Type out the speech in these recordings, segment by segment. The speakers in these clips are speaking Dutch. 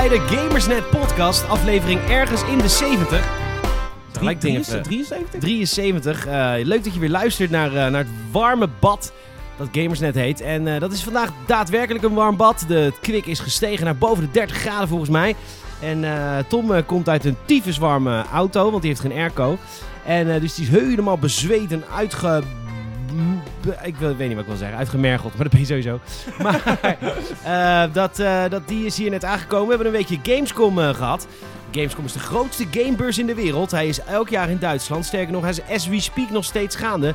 Bij de Gamersnet podcast, aflevering ergens in de 70. Gelijk dingen even. 73? 73. Eh, leuk dat je weer luistert naar, eh, naar het warme bad dat Gamersnet heet. En eh, dat is vandaag daadwerkelijk een warm bad. De kwik is gestegen naar boven de 30 graden volgens mij. En eh, Tom komt uit een tyfuswarme auto, want die heeft geen airco. En dus die is helemaal bezweet en uitge... Ik weet niet wat ik wil zeggen, uitgemergeld, maar dat ben je sowieso. Maar eh, dat, eh, dat, die is hier net aangekomen. We hebben een weekje Gamescom eh, gehad. Gamescom is de grootste gamebeurs in de wereld. Hij is elk jaar in Duitsland. Sterker nog, hij is as we speak nog steeds gaande.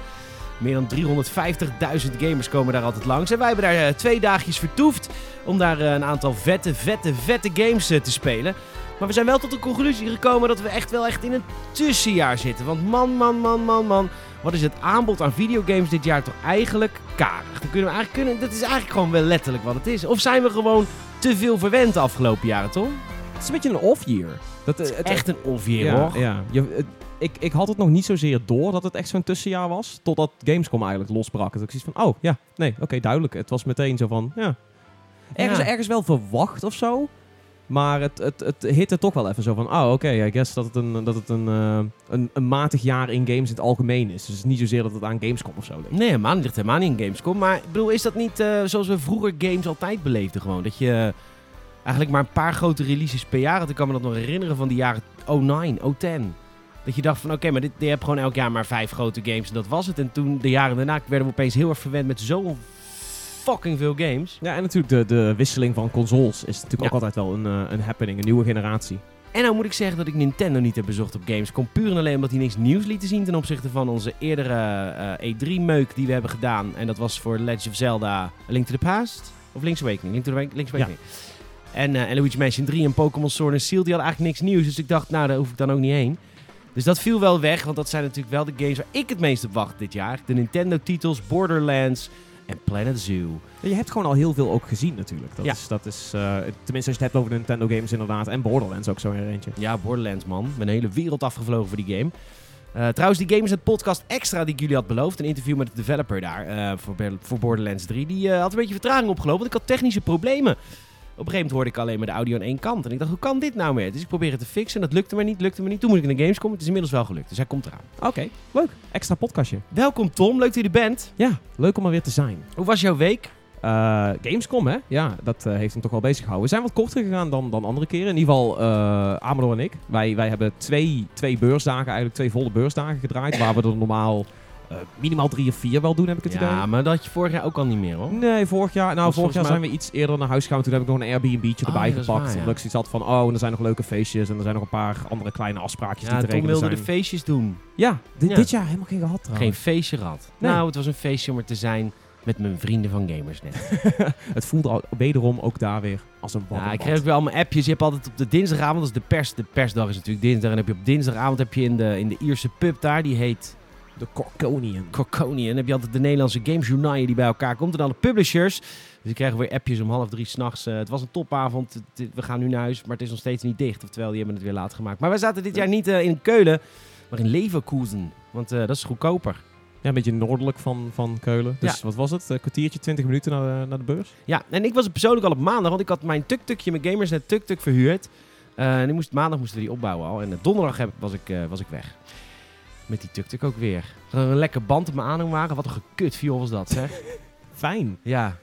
Meer dan 350.000 gamers komen daar altijd langs. En wij hebben daar twee dagjes vertoefd om daar een aantal vette, vette, vette games te spelen. Maar we zijn wel tot de conclusie gekomen dat we echt wel echt in een tussenjaar zitten. Want man, man, man, man, man. Wat is het aanbod aan videogames dit jaar toch eigenlijk karig? Dan kunnen we eigenlijk, kunnen, dat is eigenlijk gewoon wel letterlijk wat het is. Of zijn we gewoon te veel verwend de afgelopen jaren, Tom? Het is een beetje een off-year. Dat, eh, het, Echt een ja, hoor. Ja. Je, het- ik, ik had het nog niet zozeer door dat het echt zo'n tussenjaar was. Totdat Gamescom eigenlijk losbrak. Dat ik zoiets van, oh ja, nee, oké, duidelijk. Het was meteen zo van, ja. Ergens, Ja. ergens wel verwacht of zo. Maar het, het, het hitte toch wel even zo van, oh oké, I guess dat het, een, dat het een, eh, een, een matig jaar in games in het algemeen is. Dus niet zozeer dat het aan Gamescom of zo. Nee, niet. ligt helemaal niet in Gamescom. Maar ik bedoel, is dat niet eh, zoals we vroeger games altijd beleefden gewoon? Dat je eigenlijk maar een paar grote releases per jaar had. Ik kan me dat nog herinneren van die jaren 09, 010. Dat je dacht van, oké, maar dit, je hebt gewoon elk jaar maar vijf grote games en dat was het. En toen, de jaren daarna, werden we opeens heel erg verwend met zo'n fucking veel games. Ja, en natuurlijk de, de wisseling van consoles is natuurlijk Ja. ook altijd wel een, eh, een happening, een nieuwe generatie. En nou moet ik zeggen dat ik Nintendo niet heb bezocht op Gamescom. Puur en alleen omdat hij niks nieuws lieten zien ten opzichte van onze eerdere eh, E3-meuk die we hebben gedaan. En dat was voor Legend of Zelda A Link to the Past. Of Link's Awakening. Link to the. Link's Awakening. En, eh en Luigi Mansion 3 en Pokémon Sword and Shield, die hadden eigenlijk niks nieuws. Dus ik dacht, nou, daar hoef ik dan ook niet heen. Dus dat viel wel weg, want dat zijn natuurlijk wel de games waar ik het meest op wacht dit jaar. De Nintendo-titels, Borderlands en Planet Zoo. Ja, Je hebt gewoon al heel veel ook gezien natuurlijk. Dat Ja. is, dat is, eh, tenminste als je het hebt over de Nintendo games inderdaad. En Borderlands ook zo in eentje. Ja, Borderlands, man. Met een hele wereld afgevlogen voor die game. Eh, trouwens, die game is het podcast extra die ik jullie had beloofd. Een interview met de developer daar eh, voor, voor Borderlands 3. Die had een beetje vertraging opgelopen, want ik had technische problemen. Op een gegeven moment hoorde ik alleen maar de audio aan één kant. En ik dacht, hoe kan dit nou meer? Dus ik probeerde het te fixen. Dat lukte me niet, lukte me niet. Toen moest ik naar de games komen. Het is inmiddels wel gelukt. Dus hij komt eraan. Oké, leuk. Extra podcastje. Welkom Tom, leuk dat je er bent. Ja, leuk om er weer te zijn. Hoe was jouw week? Eh, Gamescom, hè? Ja, dat eh, heeft hem toch wel bezig gehouden. We zijn wat korter gegaan dan, dan andere keren. In ieder geval eh Amador en ik. Wij, wij hebben twee, twee beursdagen, eigenlijk twee volle beursdagen gedraaid. waar we er normaal eh, minimaal drie of vier wel doen, heb ik het idee. Ja, maar dat had je vorig jaar ook al niet meer hoor. Nee, vorig jaar, nou, vorig jaar zijn we iets eerder naar huis gegaan. Toen heb ik nog een Airbnb'tje Oh, erbij ja, gepakt. waar, ja. Omdat ik zoiets had van, oh, en er zijn nog leuke feestjes. En er zijn nog een paar andere kleine afspraakjes die te regelen wilde zijn. de feestjes doen. ja, di- Ja. dit jaar helemaal geen gehad Geen feestje gehad. Nee. Nou, het was een feestje om er te zijn met mijn vrienden van Gamersnet. Het voelde al, wederom ook daar weer als een Ja, ik kreeg ook weer allemaal appjes. Je hebt altijd op de dinsdagavond, dat is de pers. De persdag is natuurlijk dinsdag. En heb je op dinsdagavond heb je in de, in de Ierse pub daar, die heet De Corconian. Corconian. Dan heb je altijd de Nederlandse gamesjournaal die bij elkaar komt. En dan de publishers. Dus die krijgen weer appjes om half drie s'nachts. nachts. het was een topavond. We gaan nu naar huis, maar het is nog steeds niet dicht. Oftewel, die hebben het weer laat gemaakt. Maar wij zaten dit jaar niet eh, in Keulen, maar in Leverkusen. Want eh, dat is goedkoper. Ja, een beetje noordelijk van, van Keulen. Dus wat was het? Een kwartiertje, 20 minuten naar de, naar de beurs? Ja, en ik was er persoonlijk al op maandag, want ik had mijn tuk-tukje met Gamersnet tuk-tuk verhuurd. Eh, en ik moest, maandag moesten we die opbouwen al. En donderdag heb, was, ik, was ik weg. Met die tuk-tuk ook weer. Een lekker band op mijn aanhangwagen. Wat een gekut viool was dat, zeg. Fijn. ja.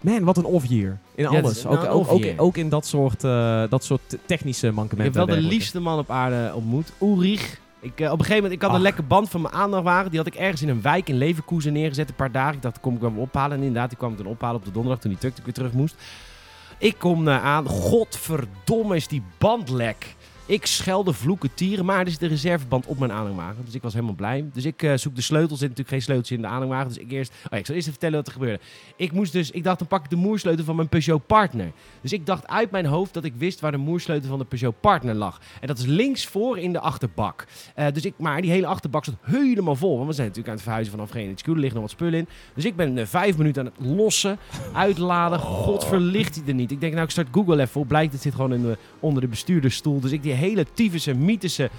Man, wat een off-year. In alles. Ook, ook, ook, ook in dat soort, eh, dat soort technische Ik mankementen. heb wel de liefste man op aarde ontmoet. Ulrich. Ik, eh, op een gegeven moment, ik had een lekker band van mijn aanhangwagen. Die had ik ergens in een wijk in Leverkusen neergezet. Een paar dagen. Ik dacht, kom ik hem ophalen. En inderdaad, die kwam ik dan ophalen op de donderdag toen die tuk-tuk weer terug moest. Ik kom naar aan. Godverdomme is die band lek. Ik schelde vloeken tieren, maar er zit een reserveband op mijn aanhangwagen. Dus ik was helemaal blij. Dus ik eh, zoek de sleutel. Er zit natuurlijk geen sleuteltje in de aanhangwagen. Dus ik eerst... Oh, ja, ik zal eerst even vertellen wat er gebeurde. Ik moest dus... Ik dacht, dan pak ik de moersleutel van mijn Peugeot Partner. Dus ik dacht uit mijn hoofd dat ik wist waar de moersleutel van de Peugeot Partner lag. En dat is links voor in de achterbak. Eh, dus ik, maar die hele achterbak zat helemaal vol. Want we zijn natuurlijk aan het verhuizen vanaf geen HQ. Er liggen nog wat spullen in. Dus ik ben eh, vijf minuten aan het lossen, uitladen. God verlicht hij er niet. Ik denk, nou, ik start Google even op. Blijkt, het zit gewoon in de, onder de bestuurdersstoel. Dus ik die hele tyfusche, mythische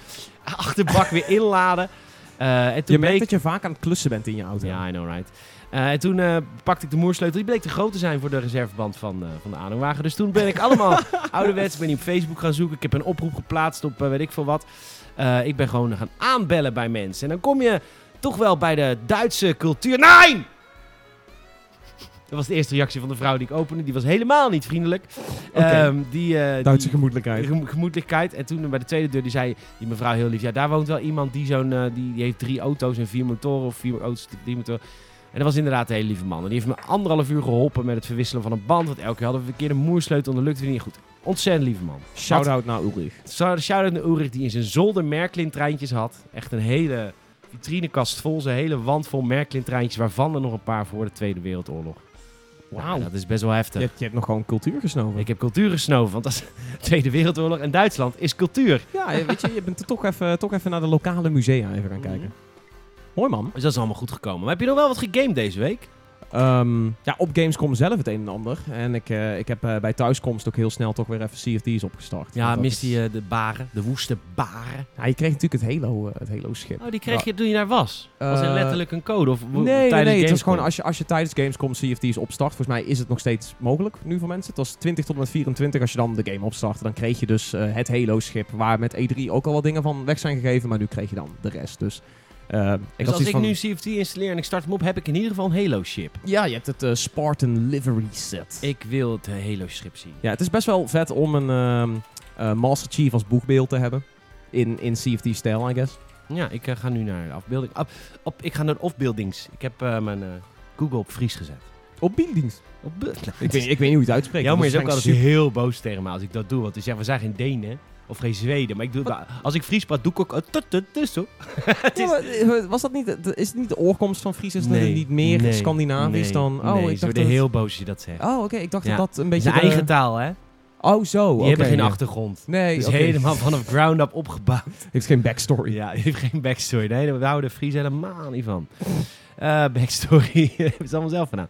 achterbak weer inladen. Eh, en toen Je merkt dat je vaak aan het klussen bent in je auto. Ja, I know, right. Eh, en toen eh, pakte ik de moersleutel. Die bleek te groot te zijn voor de reserveband van, van de aanhangwagen. Dus toen ben ik allemaal ouderwets ben ik op Facebook gaan zoeken. Ik heb een oproep geplaatst op weet ik veel wat. Ik ben gewoon gaan aanbellen bij mensen. En dan kom je toch wel bij de Duitse cultuur. Nee! Dat was de eerste reactie van de vrouw die ik opende. Die was helemaal niet vriendelijk. Oké. Ehm, die, eh, Duitse die- gemoedelijkheid. Gemo- gemoedelijkheid. En toen bij de tweede deur, die zei die mevrouw heel lief. Ja, daar woont wel iemand die zo'n, eh, die, die heeft drie auto's en vier motoren. Of vier auto's, drie motoren. En dat was inderdaad een hele lieve man. En die heeft me anderhalf uur geholpen met het verwisselen van een band. Want elke keer hadden we een keer een moersleutel en dat lukte weer niet goed. Ontzettend lieve man. Shout-out naar Ulrich. Shout- Shout-out naar Ulrich die in zijn zolder Merklin-treintjes had. Echt een hele vitrinekast vol. Zijn hele wand vol Merklin-treintjes. Waarvan er nog een paar voor de Tweede Wereldoorlog. Wauw, dat is best wel heftig. Je hebt, je hebt nog gewoon cultuur gesnoven. Ik heb cultuur gesnoven, want dat is Tweede Wereldoorlog en Duitsland is cultuur. Ja, weet je, je bent toch even, toch even naar de lokale musea even gaan kijken. Mooi man. Dus dat is allemaal goed gekomen. Maar heb je nog wel wat gegamed deze week? Ehm, ja, op Gamescom zelf het een en ander. En ik, eh, ik heb eh, bij thuiskomst ook heel snel toch weer even CFD's opgestart. Ja, mist is- die eh, de baren, de woeste baren. Ja, je kreeg natuurlijk het Halo, het Halo schip. Oh, die kreeg je toen je daar was. Was er letterlijk een code? Of Nee, nee, tijdens nee. Het Gamescom? gewoon als je, als je tijdens Gamescom CFD's opstart. Volgens mij is het nog steeds mogelijk nu voor mensen. Het was 20 tot en met 24. Als je dan de game opstart, dan kreeg je dus het Halo-schip. Waar met E3 ook al wat dingen van weg zijn gegeven. Maar nu kreeg je dan de rest. Dus, eh, ik Dus als ik van, nu CFT installeer en ik start hem op, heb ik in ieder geval een Halo-ship. Ja, je hebt het eh, Spartan Livery Set. Ik wil het eh, Halo-schip zien. Ja, het is best wel vet om een ehm, eh, Master Chief als boegbeeld te hebben. In, in CFD-stijl, I guess. Ja, ik ga nu naar de afbeelding. Op, op, ik ga naar de afbeeldings. Ik heb eh, mijn eh, Google op Fries gezet. Op beeldings. Op be- Ik weet, ik weet niet hoe je het uitspreekt. Jammer is Dat ook altijd heel boos tegen me als ik dat doe. Want hij zegt, we zijn geen Denen of geen Zweden. Maar ik doe, als ik Fries praat, doe ik ook... zo. Het Ja, was dat niet, is het niet de oorkomst van Fries? Is het Nee, niet meer nee, Scandinavisch nee, dan? Oh, nee, ik ze dacht worden dat... heel boos als je dat zegt. Oh, oké. Ik dacht Ja. dat dat een Het beetje een de- eigen taal, hè? Oh, zo. Die hebben oké, geen ja. achtergrond. Nee, Het is oké. helemaal vanaf ground up opgebouwd. Heeft geen backstory. Ja, heeft geen backstory. Nee, we houden de Fries helemaal niet van. Eh, backstory hebben ze allemaal zelf gedaan.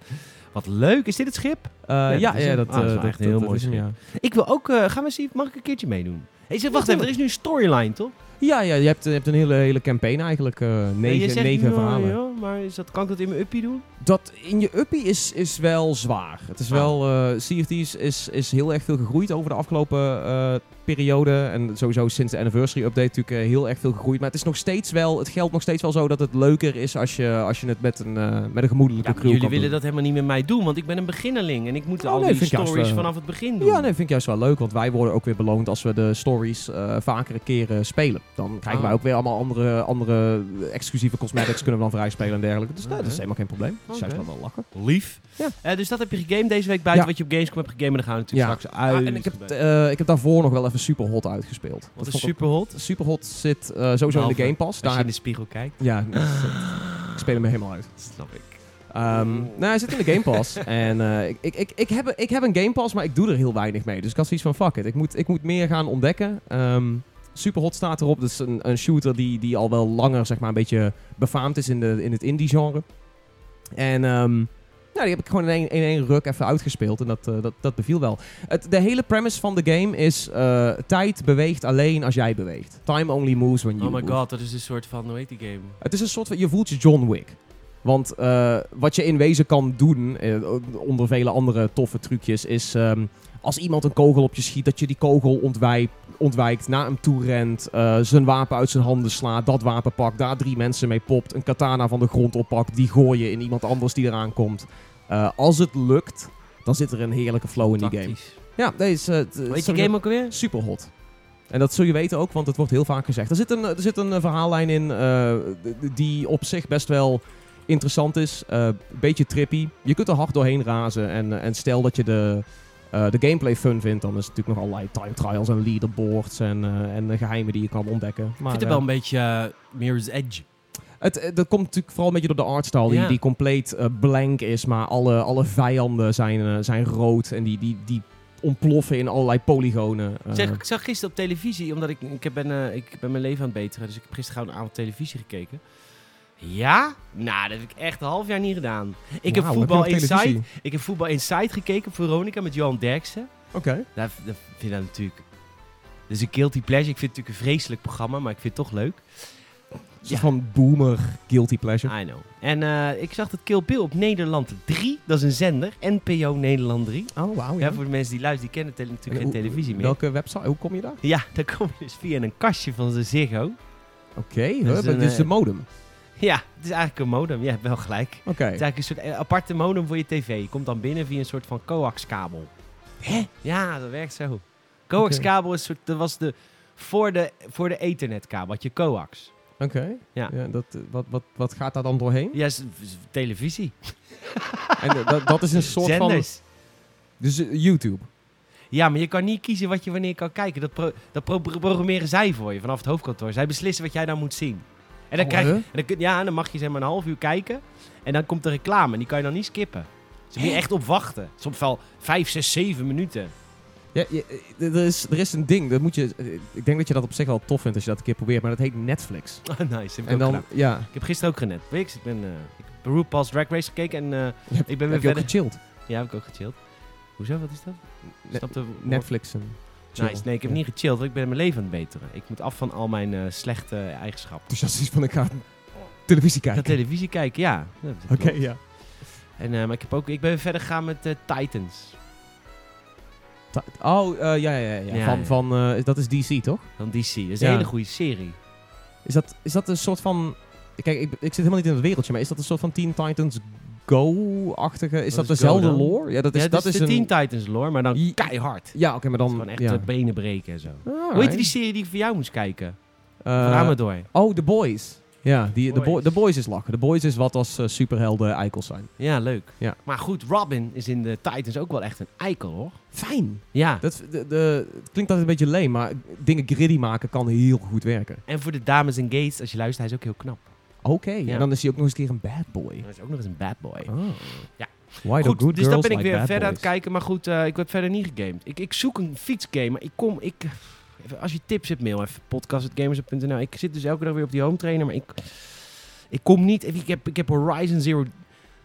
Wat leuk. Is dit het schip? Eh, Ja, ja, dat Ah, dat is eh, dat- echt een heel dat mooi hem, schip. ja. Ik wil ook... eh, gaan we zien... Mag ik een keertje meedoen? Hey, zeg, wacht Ja, even. Er is nu een storyline, toch? Ja, ja, je hebt, je hebt een hele, hele campaign eigenlijk. Nee, je negen zegt negen nu, verhalen. ja, maar is dat, kan ik dat in mijn uppie doen? Dat in je uppie is, is wel zwaar. Het is Ah. wel, CFD's is, is heel erg veel gegroeid over de afgelopen periode. En sowieso sinds de anniversary update natuurlijk eh, heel erg veel gegroeid. Maar het is nog steeds wel, het geldt nog steeds wel zo dat het leuker is als je, als je het met een, eh, met een gemoedelijke Ja, maar crew jullie willen doen. dat helemaal niet met mij doen, want ik ben een beginnerling. En ik moet Oh, al nee, die juist, stories vanaf het begin doen. Ja, nee, vind ik juist wel leuk. Want wij worden ook weer beloond als we de stories eh vakere keren spelen. Dan krijgen wij ook weer allemaal andere, andere exclusieve cosmetics kunnen we dan vrij spelen en dergelijke. Dus nee, dat is Oké. helemaal geen probleem. Dat is juist wel wel lachen. Lief. Ja. Eh, dus dat heb je gegamed deze week buiten Ja. wat je op Gamescom hebt gegamed. Dan gaan we natuurlijk Ja. straks uit. Ah, en ik heb, eh, ik heb daarvoor nog wel even super hot uitgespeeld. Wat Dat is vond ik- super hot. Superhot zit eh, sowieso in de Game Pass. Als je Daar in heb, de spiegel kijkt. ja, dat ik speel hem helemaal uit. Snap ik. Ehm, nou, hij zit in de Game Pass. en eh, ik, ik, ik, ik, heb, ik heb een Game Pass, maar ik doe er heel weinig mee. Dus ik had zoiets van, fuck it. Ik moet, ik moet meer gaan ontdekken. Ehm Superhot staat erop. Dat is een, een shooter die, die al wel langer, zeg maar, een beetje befaamd is in, de, in het indie-genre. En ehm, nou, die heb ik gewoon in één, in één ruk even uitgespeeld. En dat, eh, dat, dat beviel wel. Het, de hele premise van de game is... eh, tijd beweegt alleen als jij beweegt. Time only moves when you Oh my move. god, dat is een soort van, hoe heet die game? Het is een soort van, je voelt je John Wick. Want eh, wat je in wezen kan doen, onder vele andere toffe trucjes, is ehm, als iemand een kogel op je schiet, dat je die kogel ontwijkt, ontwijkt naar hem toe rent, zijn wapen uit zijn handen slaat, dat wapen pakt, daar drie mensen mee popt, een katana van de grond oppakt, die gooi je in iemand anders die eraan komt. Eh, als het lukt, dan zit er een heerlijke flow in die game. Ja, deze is eh, Weet je game ook alweer? super hot. En dat zul je weten ook, want het wordt heel vaak gezegd. Er zit een, er zit een eh, verhaallijn in die op zich best wel interessant is. Een beetje trippy. Je kunt er hard doorheen razen. En, en stel dat je de, de gameplay fun vindt, dan is het natuurlijk nog allerlei time trials en leaderboards en, en geheimen die je kan ontdekken. Ik Maar, vind het wel een beetje Mirror's Edge. Het, eh, dat komt natuurlijk vooral een beetje door de artstyle, Ja. die, die compleet eh, blank is, maar alle, alle vijanden zijn, eh, zijn rood en die, die, die ontploffen in allerlei polygonen. Zeg, ik zag gisteren op televisie, omdat ik, ik, ben, ik ben mijn leven aan het beteren, dus ik heb gisteren een avond televisie gekeken. Ja? Nou, dat heb ik echt een half jaar niet gedaan. Ik heb Voetbal Inside. Ik heb Voetbal Inside gekeken op Veronica met Johan Derksen. Oké. Dat, vind ik natuurlijk... Dat is een guilty pleasure. Ik vind het natuurlijk een vreselijk programma, maar ik vind het toch leuk. Soort van boomer guilty pleasure. I know. En eh, ik zag dat Kill Bill op Nederland 3, dat is een zender, NPO Nederland 3. Oh, wauw. Ja, voor de mensen die luisteren, die kennen tele- natuurlijk geen televisie meer. Welke website? Hoe kom je daar? Ja, dan kom je dus via een kastje van de Ziggo. Oké, is dit is de eh, modem. Ja, het is eigenlijk een modem. Ja, wel gelijk. Het Oké. is eigenlijk een soort eh, aparte modem voor je tv. Je komt dan binnen via een soort van coax-kabel. Hè? Ja, dat werkt zo. Coax-kabel is een soort, dat was de, voor de, voor de ethernetkabel, had je coax. Oké. Ja. dat, eh, wat, wat, wat gaat daar dan doorheen? Ja, is- is televisie. En eh, dat, dat is een soort van... Zenders. Dus eh, YouTube. Ja, maar je kan niet kiezen wat je wanneer kan kijken. Dat, pro- dat pro- programmeren zij voor je vanaf het hoofdkantoor. Zij beslissen wat jij dan moet zien. En dan, Oh, krijg, en dan, kun- ja, dan mag je zeg maar een half uur kijken. En dan komt de reclame. En die kan je dan niet skippen. Dus daar moet je echt op wachten. Soms wel vijf, zes, zeven minuten. Ja, je- eh, er, is, er is een ding, dat moet je, eh, ik denk dat je dat op zich wel tof vindt als je dat een keer probeert, maar dat heet Netflix. Oh, nice. Ik En dan, ja, Ik heb gisteren ook genetflix. Ik ben uh, ik heb RuPaul's Drag Race gekeken. En eh, hebt, ik ben weer heb je ook verder. gechilled. Ja, heb ik ook gechilled. Hoezo? Wat is dat? Ne- Snap de- Netflix en chill. Nice. Nee, ik heb Ja. niet gechilled. Want ik ben mijn leven aan het beteren. Ik moet af van al mijn eh, slechte eigenschappen. Dus dat is van, ik ga televisie Ik ga kijken. televisie kijken, ja. Oké, ja. En, eh, maar ik, heb ook, ik ben verder gegaan met eh, Titans. Oh, eh, ja, ja, ja. ja. Van, van eh, dat is DC, toch? Van DC. Dat is een hele goede serie. Is dat, is dat een soort van... Kijk, ik, ik zit helemaal niet in het wereldje, maar is dat een soort van Teen Titans Go-achtige? Is dat is dezelfde lore? Ja, dat is, ja, dat is de een... Teen Titans lore, maar dan keihard. Ja, oké, maar Dan, gewoon echt ja. benen breken en zo. Alright. Hoe heet die serie die ik voor jou moest kijken? Eh, Van Amador. Oh, The Boys. Ja, die, Boys. boy, the Boys is lachen. The Boys is wat als eh, superhelden eikels zijn. Ja, leuk. Ja. Maar goed, Robin is in de Titans ook wel echt een eikel, hoor. Fijn. Ja. Dat, de, de, het klinkt altijd een beetje leem, maar dingen gritty maken kan heel goed werken. En voor de dames en gays, als je luistert, hij is ook heel knap. Oké, Ja. en dan is hij ook nog eens een keer een bad boy. Hij is ook nog eens een bad boy. Oh. Ja. Why Goed, good dus dan ben ik like weer verder aan het boys? kijken. Maar goed, eh, ik heb verder niet gegamed. Ik, ik zoek een fietsgame, maar ik kom... Ik, even, als je tips hebt, mail even podcast.gamers.nl. Ik zit dus elke dag weer op die home trainer, maar ik, ik kom niet... Ik heb, ik heb Horizon Zero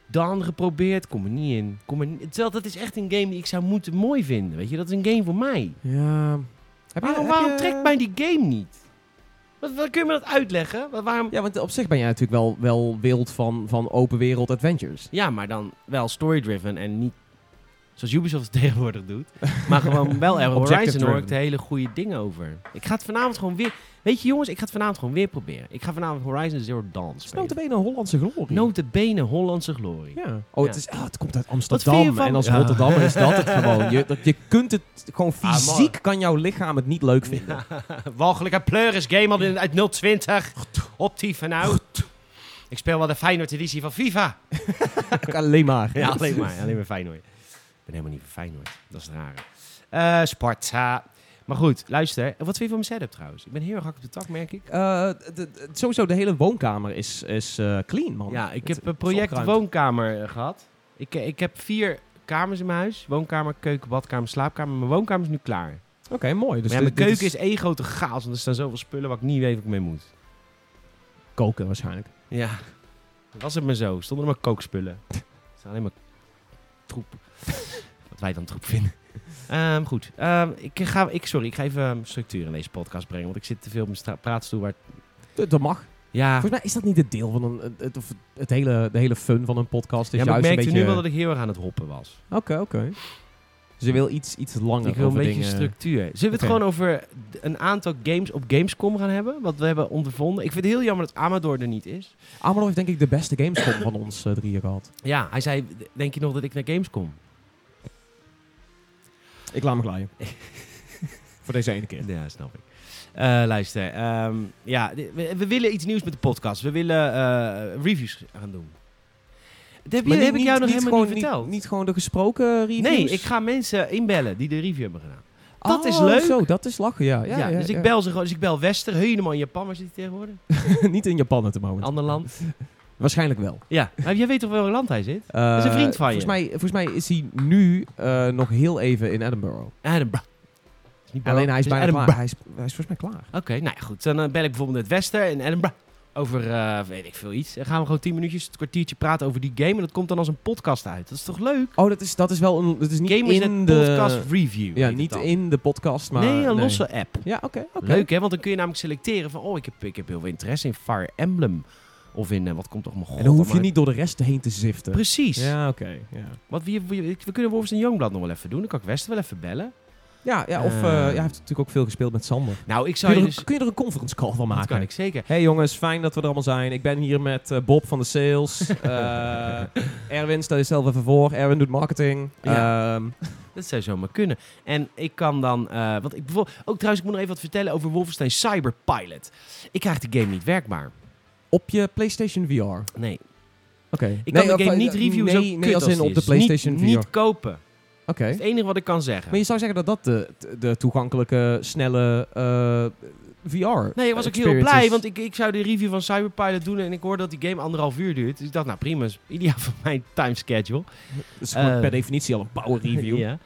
Dawn geprobeerd, kom er niet in. Kom er, niet- terwijl dat is echt een game die ik zou moeten mooi vinden, weet je. Dat is een game voor mij. Ja. Heb je- Waarom, heb waarom je- trekt mij die game niet? Wat, wat, kun je me dat uitleggen? Wat, waarom... Ja, want op zich ben jij natuurlijk wel, wel wild van, van open wereld adventures. Ja, maar dan wel story-driven en niet zoals Ubisoft het tegenwoordig doet. Maar gewoon wel er Horizon hoor ik de hele goede dingen over. Ik ga het vanavond gewoon weer... Weet je jongens, ik ga het vanavond gewoon weer proberen. Ik ga vanavond Horizon Zero Dawn Het is spelen. notabene een Hollandse glorie. Notabene Hollandse glorie. Ja. Oh, Ja. Het, is, ah, het komt uit Amsterdam. van- En als Ja. Rotterdammer is dat het gewoon. Je, dat, je kunt het gewoon Ah, fysiek, kan jouw lichaam het niet leuk vinden. Walgelijke pleuris game uit 020. Optief en nou. Ik speel wel de Feyenoord editie van FIFA. Alleen maar. Ja, alleen maar. Alleen maar Feyenoord. Ik ben helemaal niet van Feyenoord. Dat is het rare. Eh Sparta. Maar goed, luister. Wat vind je van mijn setup trouwens? Ik ben heel erg hard op de tak, merk ik. Eh, de- de- sowieso, de hele woonkamer is, is eh, clean, man. Ja, ik Het- heb een is project woonkamer eh, gehad. Ik, ik heb vier kamers in mijn huis. Woonkamer, keuken, badkamer, slaapkamer. Mijn woonkamer is nu klaar. Oké, mooi. Dus maar ja, mijn keuken is één grote chaos. Want er staan zoveel spullen waar ik niet weet wat ik mee moet. koken waarschijnlijk. Ja, was het maar zo. Stonden er maar kookspullen. Er staan alleen maar troep. Wat wij dan troep vinden. Ehm, goed. Ehm, ik ga, ik, sorry, ik ga even ehm, structuur in deze podcast brengen. Want ik zit te veel op mijn praatstoel. Waar Dat, dat mag. ja, Volgens mij is dat niet het deel van een, het, of het hele, de hele fun van een podcast. Is ja, maar ik merkte beetje... nu wel dat ik heel erg aan het hoppen was. Oké, oké. Je wil iets, iets langer Ik wil een beetje dingen... structuur. Zullen we het gewoon over een aantal games op Gamescom gaan hebben? Wat we hebben ondervonden. Ik vind het heel jammer dat Amador er niet is. Amador heeft denk ik de beste Gamescom van ons eh, drieën gehad. Ja, hij zei, denk je nog dat ik naar Games kom? Ik laat me glijden. Voor deze ene keer. Ja, snap ik. Eh, luister, ehm, ja, we, we willen iets nieuws met de podcast. We willen eh, reviews gaan doen. Dat heb, je, niet- heb ik jou nog niet helemaal gewoon, niet verteld. Niet, gewoon de gesproken reviews? nee, ik ga mensen inbellen die de review hebben gedaan. dat is Oh, leuk. zo, dat is lachen, ja. Ja, ja, ja, dus ik ja. bel ze gewoon. Dus ik bel Wester, helemaal in Japan. Waar zit hij tegenwoordig? niet in Japan the moment. Ander land. Waarschijnlijk wel. Ja, maar jij weet toch welk land hij zit? Eh, is een vriend van je. volgens Mij, volgens mij is hij nu eh, nog heel even in Edinburgh. Edinburgh. Alleen hij is het bijna Edinburgh. klaar. Hij is, hij is volgens mij klaar. Oké, nou ja, goed. Dan eh, bel ik bijvoorbeeld met Wester in Edinburgh. over, weet ik veel iets. Dan gaan we gewoon 10 minuutjes, een kwartiertje praten over die game. En dat komt dan als een podcast uit. Dat is toch leuk? Oh, dat is, dat is wel een... Dat is niet Gamers in de... podcast review. Ja, het niet in de podcast, maar... nee, een losse app. Ja, oké. oké. Leuk hè, want dan kun je namelijk selecteren van... Oh, ik heb, ik heb heel veel interesse in Fire Emblem. Of in, eh, wat komt toch mijn god En dan hoef je niet door de rest heen te ziften. Precies. Ja, oké. ja. Wat, wie, wie- we kunnen Wolfs en Youngblood nog wel even doen. Dan kan ik Wester wel even bellen. Ja, ja of Eh. eh, ja, hij heeft natuurlijk ook veel gespeeld met Sander. Nou, ik Kun zou je, je er, dus... kun je er een conference call van Dat maken? kan ik zeker. Hey jongens, fijn dat we er allemaal zijn. Ik ben hier met eh, Bob van de sales. Eh, Erwin, stel jezelf even voor. Erwin doet marketing. Ja. Ehm, Dat zou zomaar kunnen. En ik kan dan... eh want ik bijvoorbeeld... Ook trouwens, ik moet nog even wat vertellen over Wolfenstein Cyberpilot. Ik krijg de game niet werkbaar. Op je PlayStation VR. Oké. Nee. Ik kan de game eh, niet reviewen zo nee, als in op de PlayStation niet, VR. Niet kopen. Oké. Dat is het enige wat ik kan zeggen. Maar je zou zeggen dat dat de, de toegankelijke, snelle eh, VR Nee, ik was ook heel experience blij, is. want ik, ik zou de review van Cyberpilot doen en ik hoorde dat die game anderhalf uur duurt. Dus ik dacht, nou prima, is ideaal voor mijn timeschedule. Dat is gewoon eh, per definitie al een power review. ja.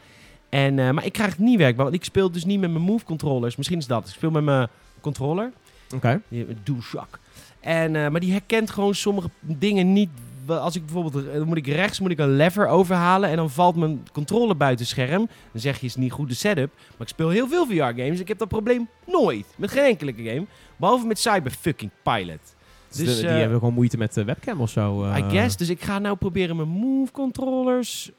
En, eh, maar ik krijg het niet werkbaar, want ik speel dus niet met mijn Move controllers. Misschien is dat. Ik speel met mijn controller, Oké. die met DualShock. En, eh, maar die herkent gewoon sommige dingen niet. Als ik bijvoorbeeld, eh, dan moet ik rechts moet ik een lever overhalen en dan valt mijn controller buiten scherm. Dan zeg je, is niet goed de setup. Maar ik speel heel veel VR-games. Ik heb dat probleem nooit. Met geen enkele game. Behalve met Cyber fucking Pilot. Dus, Dus, de- die eh, hebben gewoon moeite met de webcam of zo. I guess. Dus ik ga nou proberen mijn Move controllers.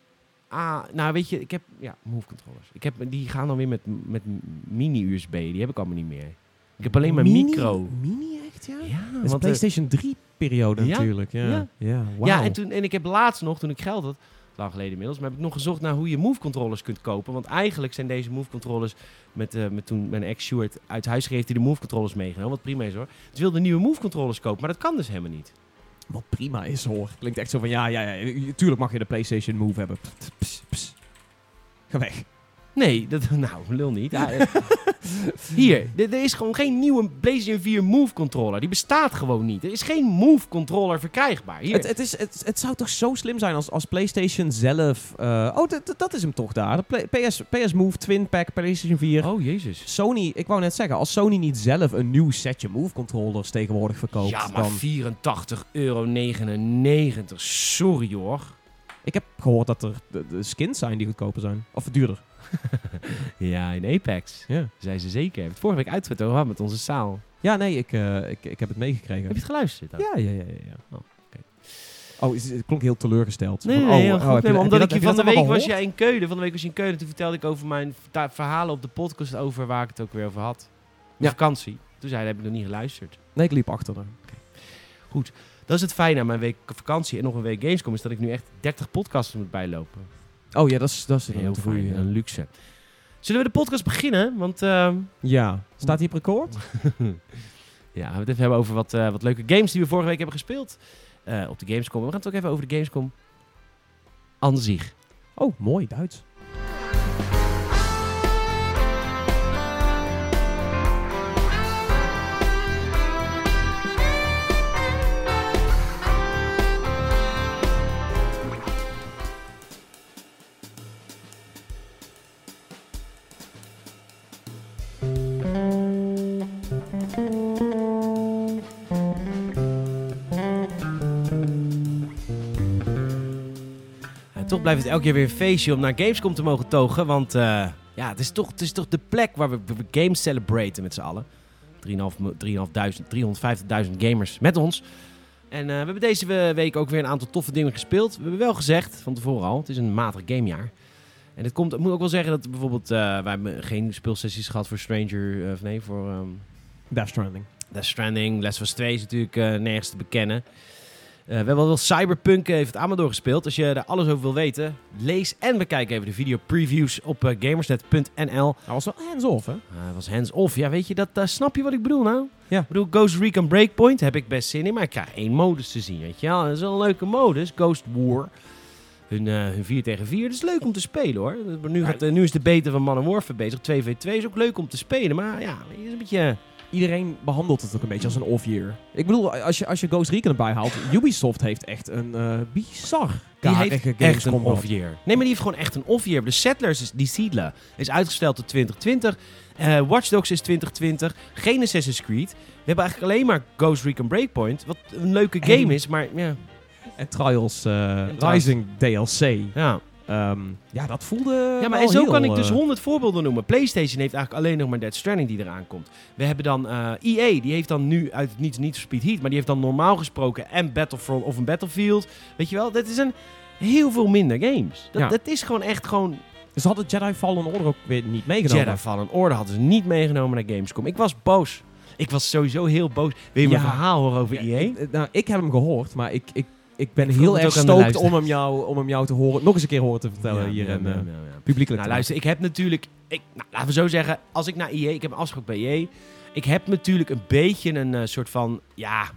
Ah, nou weet je, ik heb ja, Move controllers. Ik heb, die gaan dan weer met, met mini USB. Die heb ik allemaal niet meer. Ik heb alleen maar Mini- micro. Mini echt, ja? Ja, Dat is want, eh, PlayStation 3 periode Ja, natuurlijk. Ja, ja. ja. ja en, toen, en ik heb laatst nog, toen ik geld had, lang geleden inmiddels, maar heb ik nog gezocht naar hoe je Move controllers kunt kopen. Want eigenlijk zijn deze Move controllers, met, eh, met toen mijn ex Stuart uit huis geeft hij de Move controllers meegenomen. Wat prima is hoor. Dus wilde nieuwe Move controllers kopen, maar dat kan dus helemaal niet. Wat prima is hoor. Klinkt echt zo van ja, ja, ja. Tuurlijk mag je de PlayStation Move hebben. Pst, pst, pst. Ga weg. Nee, dat, nou, lul niet. Ja, Hier, er is gewoon geen nieuwe PlayStation 4 Move controller. Die bestaat gewoon niet. Er is geen Move controller verkrijgbaar. Hier. Het, het, is, het, het zou toch zo slim zijn als, als PlayStation zelf. eh, oh, dat- is hem toch daar. De PS, PS Move Twin Pack PlayStation 4. oh, jezus. Sony, ik wou net zeggen, als Sony niet zelf een nieuw setje Move controllers tegenwoordig verkoopt, Ja, maar dan... 84,99 euro. Sorry hoor. Ik heb gehoord dat er de, de skins zijn die goedkoper zijn. Of duurder. Ja, in Apex. Ja. Zei ze zeker. Het vorige week uitgezet over gehad met onze zaal. Ja, nee, ik, eh, ik, ik heb het meegekregen. Heb je het geluisterd? Ja, ja, ja, ja. ja. Oh. Oh, is- het klonk heel teleurgesteld. Nee, nee, oh, heel oh, goed. Nee, je- omdat ik je van de week was jij in Keulen. Van de week was je in Keulen. Toen vertelde ik over mijn verhalen op de podcast over waar ik het ook weer over had. Ja. vakantie. Toen zei hij, heb ik nog niet geluisterd. Nee, ik liep achter haar. Dat is het fijne aan mijn week vakantie en nog een week Gamescom. Is dat ik nu echt 30 podcasts moet bijlopen. Oh ja, dat is, dat is Heel een ja. Luxe. Zullen we de podcast beginnen? Want ehm, Ja. Staat hier op record? ja, we het even hebben over wat, eh, wat leuke games die we vorige week hebben gespeeld. eh, op de Gamescom. We gaan het ook even over de Gamescom aan zich. Oh, mooi, Duits. Blijft het elke keer weer een feestje om naar Gamescom te mogen togen. Want eh, ja, het is, toch, het is toch de plek waar we, games celebraten met z'n allen. 3.500 350.000 gamers met ons. En eh, we hebben deze we- week ook weer een aantal toffe dingen gespeeld. We hebben wel gezegd, van tevoren al, het is een matig gamejaar. En het komt, ik moet ook wel zeggen dat bijvoorbeeld, eh wij hebben geen speelsessies gehad voor Stranger, of nee, voor ehm Death Stranding. Death Stranding, Last of Us 2 is natuurlijk nergens te bekennen. Eh, we hebben wel Cyberpunk heeft Amador gespeeld. Als je daar alles over wil weten, lees en bekijk even de video previews op eh, gamersnet.nl. Hij was wel hands-off, hè? Uh, was hands-off. Ja, weet je, dat, snap je wat ik bedoel nou? Ja. Ik bedoel, Ghost Recon Breakpoint heb ik best zin in, maar ik krijg één modus te zien, weet je wel. Dat is wel een leuke modus, Ghost War. Hun, hun 4 tegen 4, dat is leuk om te spelen hoor. Nu, gaat, nu is de beta van Man Warfare bezig, 2v2 is ook leuk om te spelen. Maar ja, is een beetje iedereen behandelt het ook een beetje als een off-year. Ik bedoel, als je, als je Ghost Recon erbij haalt, Ubisoft heeft echt een eh bizar Die heeft echt een off-year. Nee, maar die heeft gewoon echt een off-year. De Settlers, is, die Siedler, is uitgesteld tot 2020. Eh Watch Dogs is 2020. Geen Assassin's Creed. We hebben eigenlijk alleen maar Ghost Recon Breakpoint. Wat een leuke En- game is, maar ja. En Trials eh, Trials. Rising DLC. Ja, Ehm, ja, dat voelde ja maar en zo heel, kan ik dus eh, honderd voorbeelden noemen. PlayStation heeft eigenlijk alleen nog maar Dead Stranding die eraan komt. We hebben dan eh EA, die heeft dan nu uit het niets niet Speed Heat, maar die heeft dan normaal gesproken en Battlefront of een Battlefield. Weet je wel, dat is een heel veel minder games. Dat, Ja. dat is gewoon echt gewoon Ze hadden Jedi Fallen Order ook weer niet meegenomen. Jedi Fallen Order hadden ze niet meegenomen naar Gamescom. Ik was boos. Ik was sowieso heel boos. Wil je mijn verhaal horen over Ja, EA? ik, eh, nou, ik heb hem gehoord, maar ik, ik, ik ben Ik heel erg luisteraars. om hem, jou, om hem jou te horen, nog eens een keer horen te vertellen hier Ja, en ja, eh, publiekelijk. Nou, luister, ik heb natuurlijk... Ik, nou, laten we zo zeggen, als ik naar EA... Ik heb een afspraak bij EA. Ik heb natuurlijk een beetje een eh, soort van... Ja,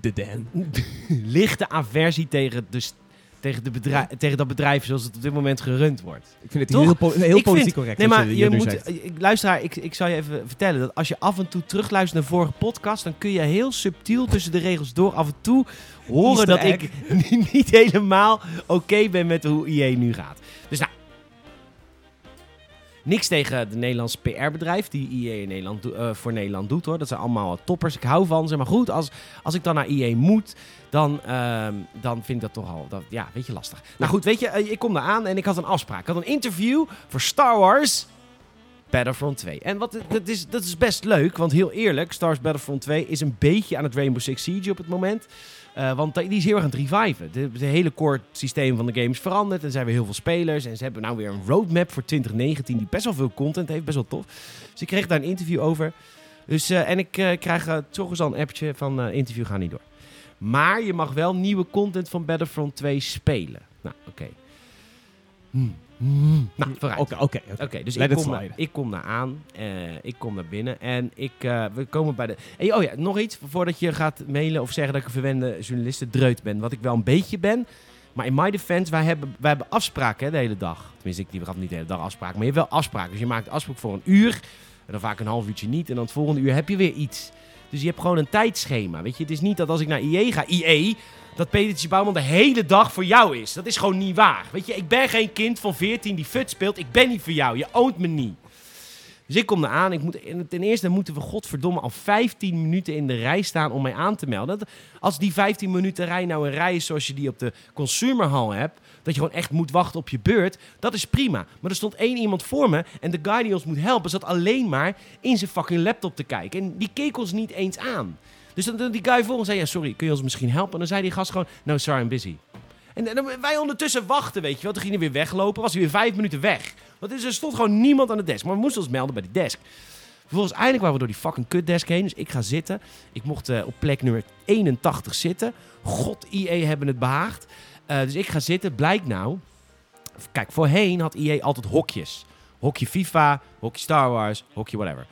de Dan. lichte aversie tegen, de, tegen, de bedrijf, tegen dat bedrijf zoals het op dit moment gerund wordt. Ik vind het heel, po- heel politiek vind- correct. Nee, maar je, moet... zegt. Ik, luisteraar, ik, ik zal je even vertellen dat als je af en toe terugluistert naar vorige podcast, dan kun je heel subtiel tussen de regels door af en toe horen dat ik niet- helemaal oké ben met hoe IE nu gaat. Dus nou, niks tegen de Nederlandse PR-bedrijf die IE in Nederland, eh, voor Nederland doet hoor. Dat zijn allemaal toppers. Ik hou van ze. Maar goed, als, als ik dan naar IE moet, dan, ehm, dan vind ik dat toch al, dat, ja, weet je, lastig. Nou goed, weet je, eh, ik kom daar aan en ik had een afspraak. Ik had een interview voor Star Wars Battlefront 2. En wat, dat, is, dat is best leuk, want heel eerlijk, Star Wars Battlefront 2 is een beetje aan het Rainbow Six Siege op het moment. Eh, want die is heel erg aan het reviven. De hele core systeem van de game is veranderd. En er zijn weer heel veel spelers. En ze hebben nou weer een roadmap voor 2019 die best wel veel content heeft. Best wel tof. Dus ik kreeg daar een interview over. Dus, eh, en ik eh, krijg uh, toch eens al een appje van interview gaat niet door. Maar je mag wel nieuwe content van Battlefront 2 spelen. Nou, oké. Hmm. Nou, vooruit. Oké, oké. oké. Oké, dus ik kom, daar, slide. ik kom daar aan. eh, ik kom naar binnen. En ik, eh, we komen bij de... Hey, oh ja, nog iets. Voordat je gaat mailen of zeggen dat ik een verwende journaliste dreut ben. Wat ik wel een beetje ben. Maar in my defense, wij hebben, wij hebben afspraken hè, de hele dag. Tenminste, ik die had niet de hele dag afspraken. Maar je hebt wel afspraken. Dus je maakt afspraak voor een uur. En dan vaak een half uurtje niet. En dan het volgende uur heb je weer iets. Dus je hebt gewoon een tijdschema. Weet je, het is niet dat als ik naar IE ga... IE, dat Petertje Bouwman de hele dag voor jou is. Dat is gewoon niet waar. Weet je, ik ben geen kind van 14 die fut speelt. Ik ben niet voor jou. Je oont me niet. Dus ik kom eraan. Ik moet, ten eerste moeten we godverdomme al 15 minuten in de rij staan om mij aan te melden. Als die 15 minuten rij nou een rij is zoals je die op de consumerhal hebt, dat je gewoon echt moet wachten op je beurt, dat is prima. Maar er stond één iemand voor me en de guy die ons moet helpen zat alleen maar in zijn fucking laptop te kijken. En die keek ons niet eens aan. Dus dan, die guy voor ons zei, ja sorry, kun je ons misschien helpen? En dan zei die gast gewoon, no sorry, I'm busy. En, en wij ondertussen wachten, weet je wel. Toen ging hij weer weglopen, was hij weer vijf minuten weg. Want er stond gewoon niemand aan de desk. Maar we moesten ons melden bij die desk. Vervolgens eindelijk waren we door die fucking kutdesk heen. Dus ik ga zitten. Ik mocht eh, op plek nummer 81 zitten. God, IE hebben het behaagd. Eh, dus ik ga zitten. Blijkt nou... Kijk, voorheen had IE altijd hokjes. Hokje FIFA, hokje Star Wars, hokje whatever.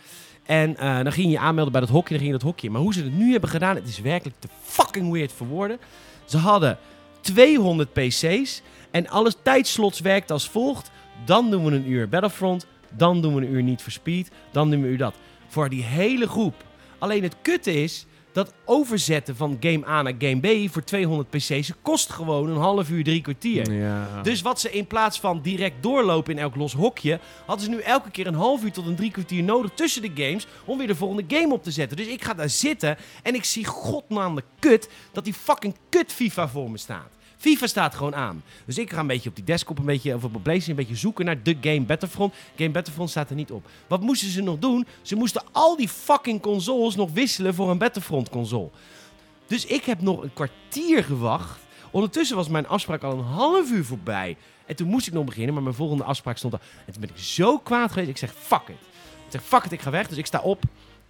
En eh, dan ging je aanmelden bij dat hokje, dan ging je dat hokje. Maar hoe ze het nu hebben gedaan, het is werkelijk te fucking weird voor woorden. Ze hadden 200 PC's en alle tijdslots werkt als volgt. Dan doen we een uur Battlefront, dan doen we een uur niet voor Speed, dan doen we uur dat. Voor die hele groep. Alleen het kutte is dat overzetten van game A naar game B voor 200 PC's kost gewoon een half uur, drie kwartier. Ja. Dus wat ze in plaats van direct doorlopen in elk los hokje, hadden ze nu elke keer een half uur tot een drie kwartier nodig tussen de games om weer de volgende game op te zetten. Dus ik ga daar zitten en ik zie godnaam de kut dat die fucking kut FIFA voor me staat. FIFA staat gewoon aan. Dus ik ga een beetje op die desktop, een beetje, of op mijn PlayStation, een beetje zoeken naar de game Battlefront. Game Battlefront staat er niet op. Wat moesten ze nog doen? Ze moesten al die fucking consoles nog wisselen voor een Battlefront console. Dus ik heb nog een kwartier gewacht. Ondertussen was mijn afspraak al een half uur voorbij. En toen moest ik nog beginnen, maar mijn volgende afspraak stond al. En toen ben ik zo kwaad geweest. Ik zeg, fuck it. Ik zeg, fuck it, ik ga weg. Dus ik sta op.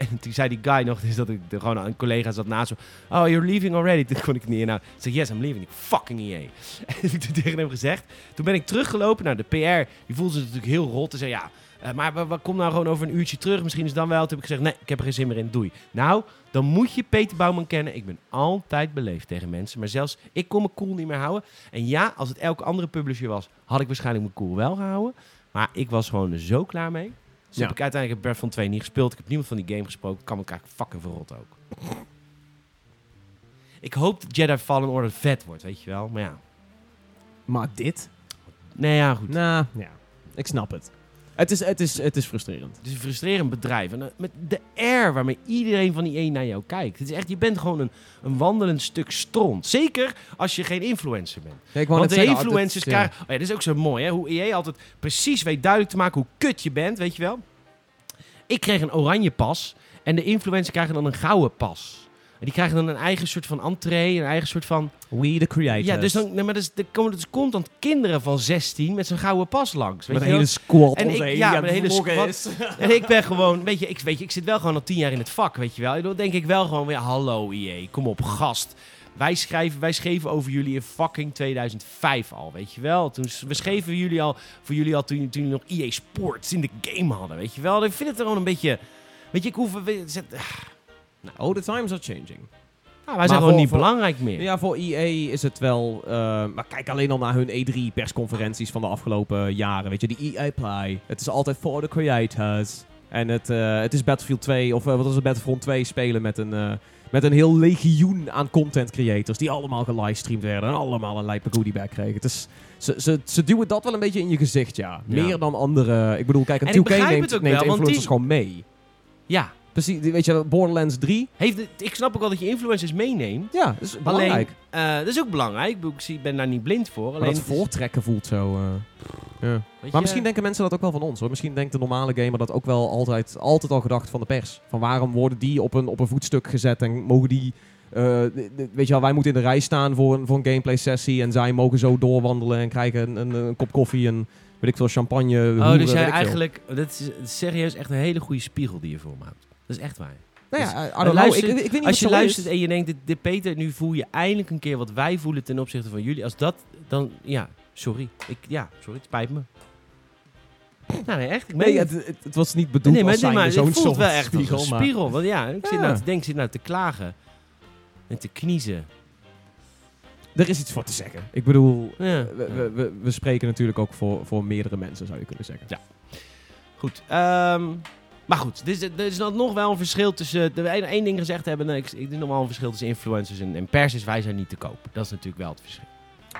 En toen zei die guy nog, dus dat ik er gewoon een collega zat naast me. Oh, you're leaving already. Toen kon ik niet inhouden. Ik zeg, yes, I'm leaving. Fucking EA. En heb ik toen tegen hem gezegd. Toen ben ik teruggelopen naar de PR. Die voelde zich natuurlijk heel rot. Te zeggen, ja, eh, maar we- kom nou gewoon over een uurtje terug. Misschien is dan wel. Toen heb ik gezegd, nee, ik heb er geen zin meer in. Doei. Nou, dan moet je Peter Bouwman kennen. Ik ben altijd beleefd tegen mensen. Maar zelfs ik kon mijn cool niet meer houden. En ja, als het elke andere publisher was, had ik waarschijnlijk mijn cool wel gehouden. Maar ik was gewoon zo klaar mee. Dus Ja. heb ik uiteindelijk Battlefront 2 niet gespeeld. Ik heb niemand van die game gesproken. Kan me eigenlijk fucking verrot ook. Ik hoop dat Jedi Fallen Order vet wordt, weet je wel. Maar ja. Maar dit? Nee, ja, goed. Nou, ja. Ik snap het. Het is, het is, het is frustrerend. Het is een frustrerend bedrijf. En eh, met de air waarmee iedereen van die één naar jou kijkt. Het is echt, je bent gewoon een, een wandelend stuk stront. Zeker als je geen influencer bent. Ja, ik wou Want de zeggen, influencers ja. krijgen... Oh ja, dat is ook zo mooi, hè? Hoe EA altijd precies weet duidelijk te maken hoe kut je bent, weet je wel? Ik kreeg een oranje pas en de influencers krijgen dan een gouden pas. En die krijgen dan een eigen soort van entree, een eigen soort van... We the creators. Ja, dus dan... Nee, maar dus, er komen dus constant kinderen van 16 met zo'n gouden pas langs, weet Met een hele squad En ik- ja, met een hele squad. En ik ben gewoon, weet je, ik, weet je, ik zit wel gewoon al tien jaar in het vak, weet je wel. Dan denk ik wel gewoon, ja, hallo IE, kom op, gast. Wij, schrijven, wij schreven over jullie in fucking 2005 al, weet je wel. Toen, we schreven jullie al, voor jullie al toen, toen jullie nog EA Sports in de game hadden, weet je wel. Ik vind het er gewoon een beetje, weet je, ik hoef... Oh, the times are changing. Nou, wij zijn voor- gewoon niet voor- belangrijk meer. Ja, voor EA is het wel... eh, maar kijk alleen al naar hun E3-persconferenties van de afgelopen jaren. Weet je, die EA Play. Het is altijd for the creators. En het, eh, het is Battlefield 2, of eh, wat was het, Battlefront 2 spelen met een... met een heel legioen aan content creators die allemaal gelivestreamd werden en allemaal een lijpe goodiebag kregen. Het is, ze, ze, ze duwen dat wel een beetje in je gezicht, ja. Ja. Meer dan andere... Ik bedoel, kijk, een En ik 2K begrijp neemt, neemt wel, influencers die- gewoon mee. Ja, Precies, die- weet je, Borderlands 3, heeft het, ik snap ook wel dat je influencers meeneemt. ja, dat is belangrijk. Eh, dat is ook belangrijk. Ik ben daar niet blind voor. maar Alleen dat het voortrekken voelt zo... eh, Maar je, misschien denken mensen dat ook wel van ons hoor. Misschien denkt de normale gamer dat ook wel altijd, altijd al gedacht van de pers. Van waarom worden die op een, op een voetstuk gezet en mogen die... eh, weet je wel, wij moeten in de rij staan voor een, voor een gameplay sessie en zij mogen zo doorwandelen en krijgen een, een, een kop koffie en weet ik veel champagne. Oh, hoeren, dus jij eigenlijk... Dat is serieus echt een hele goede spiegel die je voor me houdt. Dat is echt waar. Nou dus- ja, don't know. luister- ik, ik, weet niet Als je luistert is. en je denkt, dit, dit Peter, nu voel je eindelijk een keer wat wij voelen ten opzichte van jullie. Als dat, dan, ja, sorry. Ik, ja, sorry, het spijt me. Nou, nee, echt. Ik Nee, het. het, was niet bedoeld nee, maar, als nee, maar zo'n voelt wel echt spiegel. als een spiegel. Want ja, ik zit Ja. nou te denken, zit nou te klagen. En te kniezen. Er is iets voor te zeggen. Ik bedoel, Ja. we, we, we, we spreken natuurlijk ook voor, voor meerdere mensen, zou je kunnen zeggen. Goed. ehm, maar goed, er is, er is dan nog wel een verschil tussen... De één ding gezegd hebben, nee, ik, ik nog wel een verschil tussen influencers en, en pers is wij zijn niet te koop. Dat is natuurlijk wel het verschil.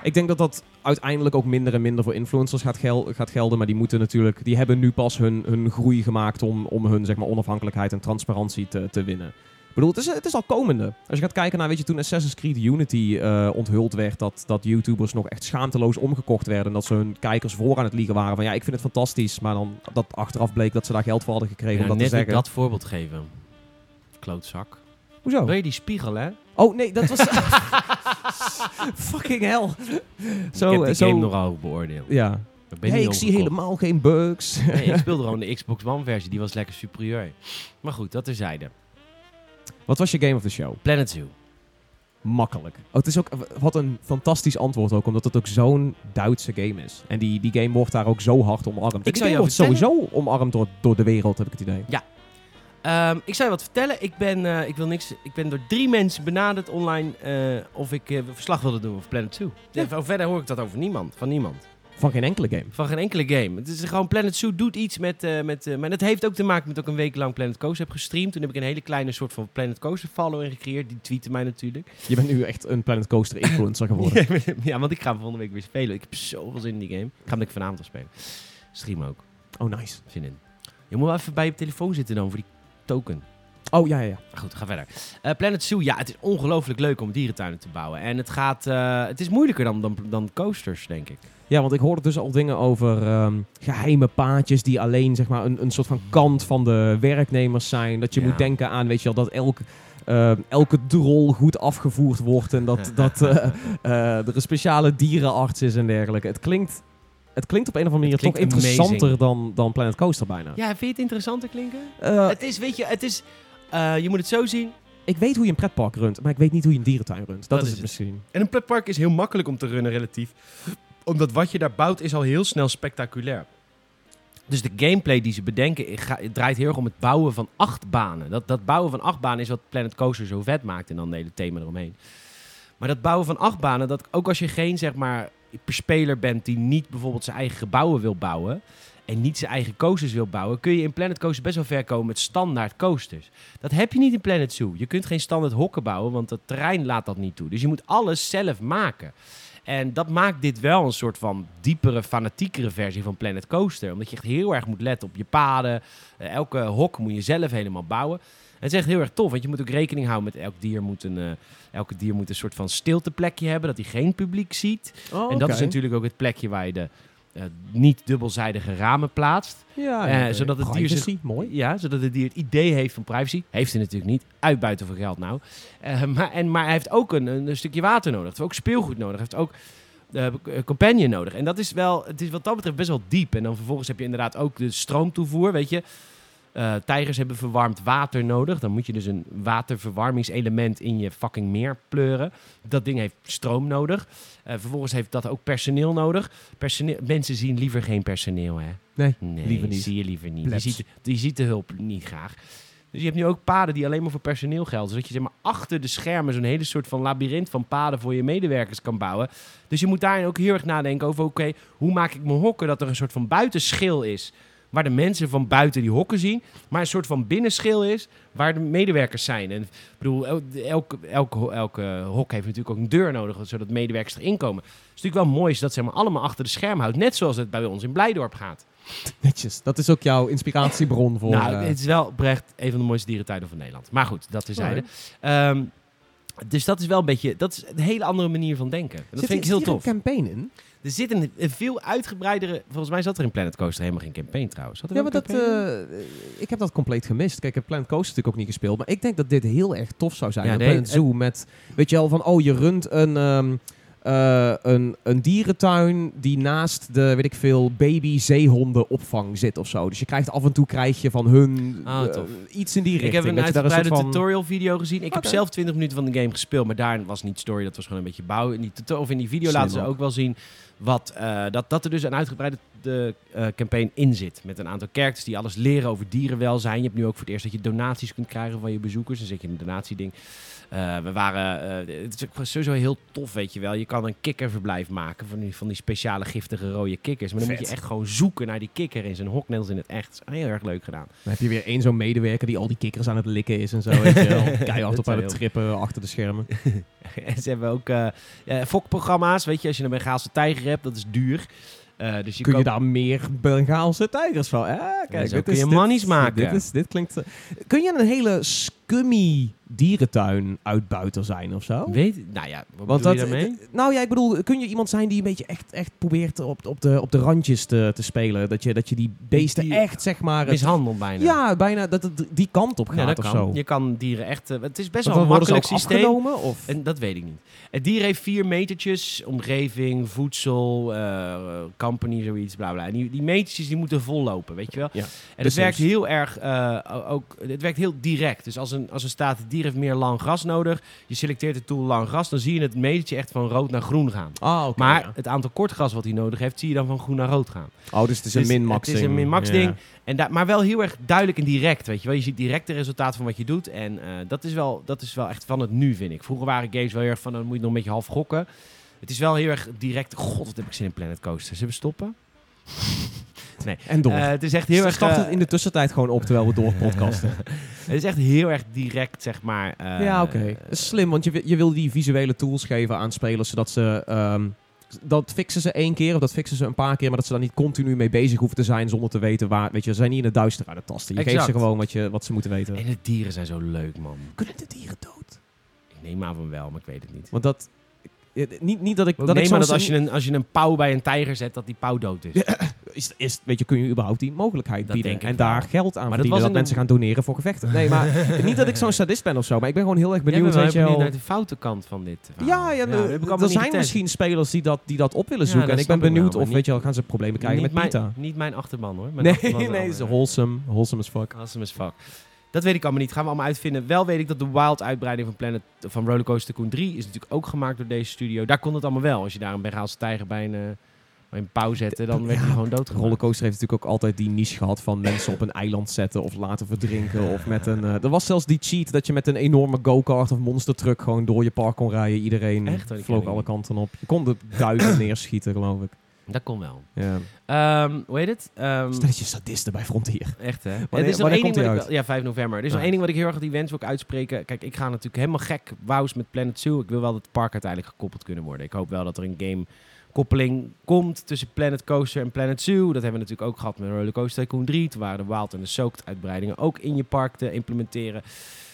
Ik denk dat dat uiteindelijk ook minder en minder voor influencers gaat, gaat gelden. Maar die moeten natuurlijk, die hebben nu pas hun, hun groei gemaakt om, om hun zeg maar, onafhankelijkheid en transparantie te, te winnen. Ik bedoel, het is, het is al komende. Als je gaat kijken naar, weet je, toen Assassin's Creed Unity eh, onthuld werd, dat, dat YouTubers nog echt schaamteloos omgekocht werden. En dat ze hun kijkers voor aan het liegen waren van, ja, ik vind het fantastisch. Maar dan dat achteraf bleek dat ze daar geld voor hadden gekregen Ik om dat te net zeggen. dat voorbeeld geven. Klootzak. Hoezo? Wil je die spiegel, hè? Oh, nee, dat was... Fucking hell. Zo, ik heb die eh, zo... game nogal beoordeeld. Ja. Niet ik zie helemaal geen bugs. Nee, ik speelde gewoon de Xbox One versie. Die was lekker superieur. Maar goed, dat terzijde. Wat was je game of the show? Planet Zoo. Makkelijk. Oh, het is ook, wat een fantastisch antwoord ook, omdat het ook zo'n Duitse game is. En die, die game wordt daar ook zo hard omarmd. Ik Ik zou die jou wordt sowieso omarmd door, door de wereld, heb ik het idee. Ehm, ik zou je wat vertellen. Ik ben, eh, ik, wil niks, ik ben door drie mensen benaderd online eh, of ik eh, verslag wilde doen over Planet Zoo. Ja. Ja. Verder hoor ik dat over niemand. Van niemand. Van geen enkele game. Van geen enkele game. Het is gewoon Planet Zoo doet iets met... eh, met eh, maar dat heeft ook te maken met dat ik een week lang Planet Coaster heb gestreamd. Toen heb ik een hele kleine soort van Planet Coaster follower gecreëerd. Die tweette mij natuurlijk. Je bent nu echt een Planet Coaster influencer geworden. ja, want ik ga hem volgende week weer spelen. Ik heb zoveel zin in die game. Ik ga hem denk vanavond al spelen. Stream ook. Oh, nice. Zin in. Je moet wel even bij je telefoon zitten dan voor die token. Oh, ja, ja, ja. Goed, ga verder. Eh, Planet Zoo, ja, het is ongelooflijk leuk om dierentuinen te bouwen. En het gaat, eh, het is moeilijker dan, dan, dan coasters, denk ik. Ja, want ik hoorde dus al dingen over ehm, geheime paadjes die alleen zeg maar, een, een soort van kant van de werknemers zijn. Dat je Ja. moet denken aan, weet je wel, dat elk, eh, elke drol goed afgevoerd wordt en dat, dat eh, er een speciale dierenarts is en dergelijke. Het klinkt, het klinkt op een of andere manier Het toch interessanter dan, dan Planet Coaster bijna. Ja, vind je het interessanter klinken? Het is, weet je, het is... eh, je moet het zo zien. ik weet hoe je een pretpark runt, maar ik weet niet hoe je een dierentuin runt. Dat, Dat is is het het. misschien. En een pretpark is heel makkelijk om te runnen, relatief. Omdat wat je daar bouwt is al heel snel spectaculair. Dus de gameplay die ze bedenken eh, draait heel erg om het bouwen van acht banen. Dat, dat bouwen van acht banen is wat Planet Coaster zo vet maakt en dan het hele thema eromheen. Maar dat bouwen van acht banen, dat ook als je geen zeg maar per speler bent die niet bijvoorbeeld zijn eigen gebouwen wil bouwen en niet zijn eigen coasters wil bouwen, kun je in Planet Coaster best wel ver komen met standaard coasters. Dat heb je niet in Planet Zoo. Je kunt geen standaard hokken bouwen, want het terrein laat dat niet toe. Dus je moet alles zelf maken. En dat maakt dit wel een soort van diepere, fanatiekere versie van Planet Coaster. Omdat je echt heel erg moet letten op je paden. Eh, elke hok moet je zelf helemaal bouwen. Het is echt heel erg tof, want je moet ook rekening houden met elk dier moet een, eh, elke dier moet een soort van stilteplekje hebben, dat hij geen publiek ziet. Oh, En dat is natuurlijk ook het plekje waar je de eh, niet dubbelzijdige ramen plaatst. Ja, Eh, ja, zodat het dier zich- mooi. Ja, zodat het dier het idee heeft van privacy. Heeft hij natuurlijk niet. Uitbuiten voor geld nou. Eh, maar, en, maar hij heeft ook een, een stukje water nodig. Hij heeft ook speelgoed nodig. Hij heeft ook eh, companion nodig. En dat is wel, het is wat dat betreft best wel diep. En dan vervolgens heb je inderdaad ook de stroomtoevoer, weet je. Eh, tijgers hebben verwarmd water nodig. Dan moet je dus een waterverwarmingselement in je fucking meer pleuren. Dat ding heeft stroom nodig. Eh, vervolgens heeft dat ook personeel nodig. Personeel, mensen zien liever geen personeel, hè? Nee, Nee, liever niet. zie je liever niet. Je Plebs. ziet, je ziet de hulp niet graag. Dus je hebt nu ook paden die alleen maar voor personeel gelden. Zodat je zeg maar, achter de schermen zo'n hele soort van labyrint van paden voor je medewerkers kan bouwen. Dus je moet daarin ook heel erg nadenken over, oké, hoe maak ik mijn hokken dat er een soort van buitenschil is. Waar de mensen van buiten die hokken zien. Maar een soort van binnenschil is waar de medewerkers zijn. En ik bedoel, el- elke, elke, elke hok heeft natuurlijk ook een deur nodig, zodat medewerkers erin komen. Het is natuurlijk wel mooi je dat maar, allemaal achter de scherm houdt. Net zoals het bij ons in Blijdorp gaat. Netjes. Dat is ook jouw inspiratiebron voor... nou, eh, het is wel oprecht een van de mooiste dierentuinen van Nederland. Maar goed, dat terzijde. Ehm dus dat is wel een beetje, dat is een hele andere manier van denken. En dat zit vind ik heel zit tof. hier een campaign in? Er zit een, een veel uitgebreidere, volgens mij zat er in Planet Coaster helemaal geen campaign trouwens. Zat er Ja, maar dat, eh, ik heb dat compleet gemist. Kijk, ik heb Planet Coaster natuurlijk ook niet gespeeld. Maar ik denk dat dit heel erg tof zou zijn. Ja, nee, Planet Zoo met, weet je wel, van oh, je runt een, ehm, eh, een, een dierentuin die naast de, weet ik veel, baby zeehondenopvang zit of zo. Dus je krijgt af en toe krijg je van hun Ah, eh, iets in die ik richting. heb een uitgebreide van- tutorial video gezien. Ik heb zelf 20 minuten van de game gespeeld, maar daar was niet story, dat was gewoon een beetje bouwen. In die, of in die video Slim laten ze ook. wel zien wat, eh, dat, dat er dus een uitgebreide de, eh, campaign in zit. Met een aantal characters die alles leren over dierenwelzijn. Je hebt nu ook voor het eerst dat je donaties kunt krijgen van je bezoekers. Dan zit je in een donatieding. Eh, we waren, eh, het is sowieso heel tof, weet je wel. Je kan een kikkerverblijf maken van die, van die speciale giftige rode kikkers. Maar dan moet je echt gewoon zoeken naar die kikker in zijn hok, net als in het echt. Dat is heel erg leuk gedaan. Dan heb je weer één zo'n medewerker die al die kikkers aan het likken is en zo. Keihard op aan het trippen achter de schermen. En ze hebben ook eh eh, fokprogramma's. Weet je, als je een Bengaalse tijger hebt, dat is duur. Eh, dus je Kun je daar meer Bengaalse tijgers van? Ah, kijk, zo dit kun is, je dit- monies maken. Dit, is, dit klinkt... eh, kun je een hele scummy dierentuin uitbuiter zijn of zo? Weet, nou ja, wat Want dat, je daarmee? nou ja, ik bedoel, kun je iemand zijn die een beetje echt, echt probeert op, op, de, op de randjes te, te spelen? Dat je, dat je die beesten Die- echt, zeg maar... Mishandeld bijna. ja, bijna dat het die kant op Ja, gaat dat of kan. zo. Je kan dieren echt... eh, het is best wel een makkelijk systeem. Of? En dat weet ik niet. Het dier heeft vier metertjes. Omgeving, voedsel, eh, company, zoiets, bla bla. En die, die metertjes die moeten vollopen, weet je wel? Ja, En het werkt heel erg, eh, ook, het werkt heel direct. Dus als een, als er staat, het dier heeft meer lang gras nodig. Je selecteert het tool lang gras. Dan zie je het metertje echt van rood naar groen gaan. Ah, maar ja. het aantal kort gras wat hij nodig heeft, zie je dan van groen naar rood gaan. Oh, dus het is een Dus min-max Het is een ding. min-max Ja. ding. En da- maar wel heel erg duidelijk en direct, weet je wel. Je ziet direct de resultaten van wat je doet. En eh, dat, is wel, dat is wel echt van het nu, vind ik. Vroeger waren games wel heel erg van, dan moet je nog een beetje half gokken. Het is wel heel erg direct. God, wat heb ik zin in Planet Coaster. Zullen we stoppen? En door. Eh, het is echt heel erg... Start eh, het in de tussentijd gewoon op terwijl we door podcasten. het is echt heel erg direct, zeg maar. eh, ja, oké. Slim, want je, je wil die visuele tools geven aan spelers, zodat ze... ehm, dat fixen ze één keer of dat fixen ze een paar keer, maar dat ze daar niet continu mee bezig hoeven te zijn zonder te weten waar... Weet je, ze zijn niet in het duister aan het tasten. Je geeft ze gewoon wat, je, wat ze moeten weten. En de dieren zijn zo leuk, man. Kunnen de dieren dood? Ik neem aan van wel, maar ik weet het niet. Want dat... Niet, niet dat ik... Dat ik aan soms dat als je, een, als je een pauw bij een tijger zet, dat die pauw dood is. is, is, weet je, kun je überhaupt die mogelijkheid Dat bieden en wel. daar geld aan Maar dat verdienen, dat, de- mensen gaan doneren voor gevechten. Nee, maar niet dat ik zo'n sadist ben of zo, maar ik ben gewoon heel erg benieuwd, weet je wel naar de foute kant van dit. Ja, ja, dat er- er zijn misschien spelers die dat, die dat op willen Ja, zoeken. dat en ik ben benieuwd of, maar weet je wel, gaan ze problemen krijgen met Pita. Niet mijn achterban hoor. Nee, nee, is eh, wholesome, wholesome as fuck. Awesome as fuck. Dat weet ik allemaal niet. Gaan we allemaal uitvinden. Wel weet ik dat de Wild uitbreiding van Planet van Rollercoaster Tycoon 3 is natuurlijk ook gemaakt door deze studio. Daar kon het allemaal wel. Als je daar een Bengaalse tijger bij een, eh, in pauw zetten, dan werd hij gewoon dood. Rollercoaster heeft natuurlijk ook altijd die niche gehad van mensen op een eiland zetten of laten verdrinken. Of met een. eh, er was zelfs die cheat dat je met een enorme go-kart of monster truck gewoon door je park kon rijden. Iedereen Echt? Oh, vloog alle kanten op. Je kon de duiven neerschieten, geloof ik. Dat kon wel. Ja. Ehm, hoe heet het? Ehm, Stelletje sadisten bij Frontier. Echt hè? Wanneer- er is nog één ding wat ik Ja, 5 november. Er is nog Ah. één ding wat ik heel erg die wens wil ik uitspreken. Kijk, ik ga natuurlijk helemaal gek wows met Planet Zoo. Ik wil wel dat het park uiteindelijk gekoppeld kunnen worden. Ik hoop wel dat er een game koppeling komt tussen Planet Coaster en Planet Zoo. Dat hebben we natuurlijk ook gehad met Roller Coaster Tycoon 3. Toen waren de Wild en de Soaked uitbreidingen ook in je park te implementeren.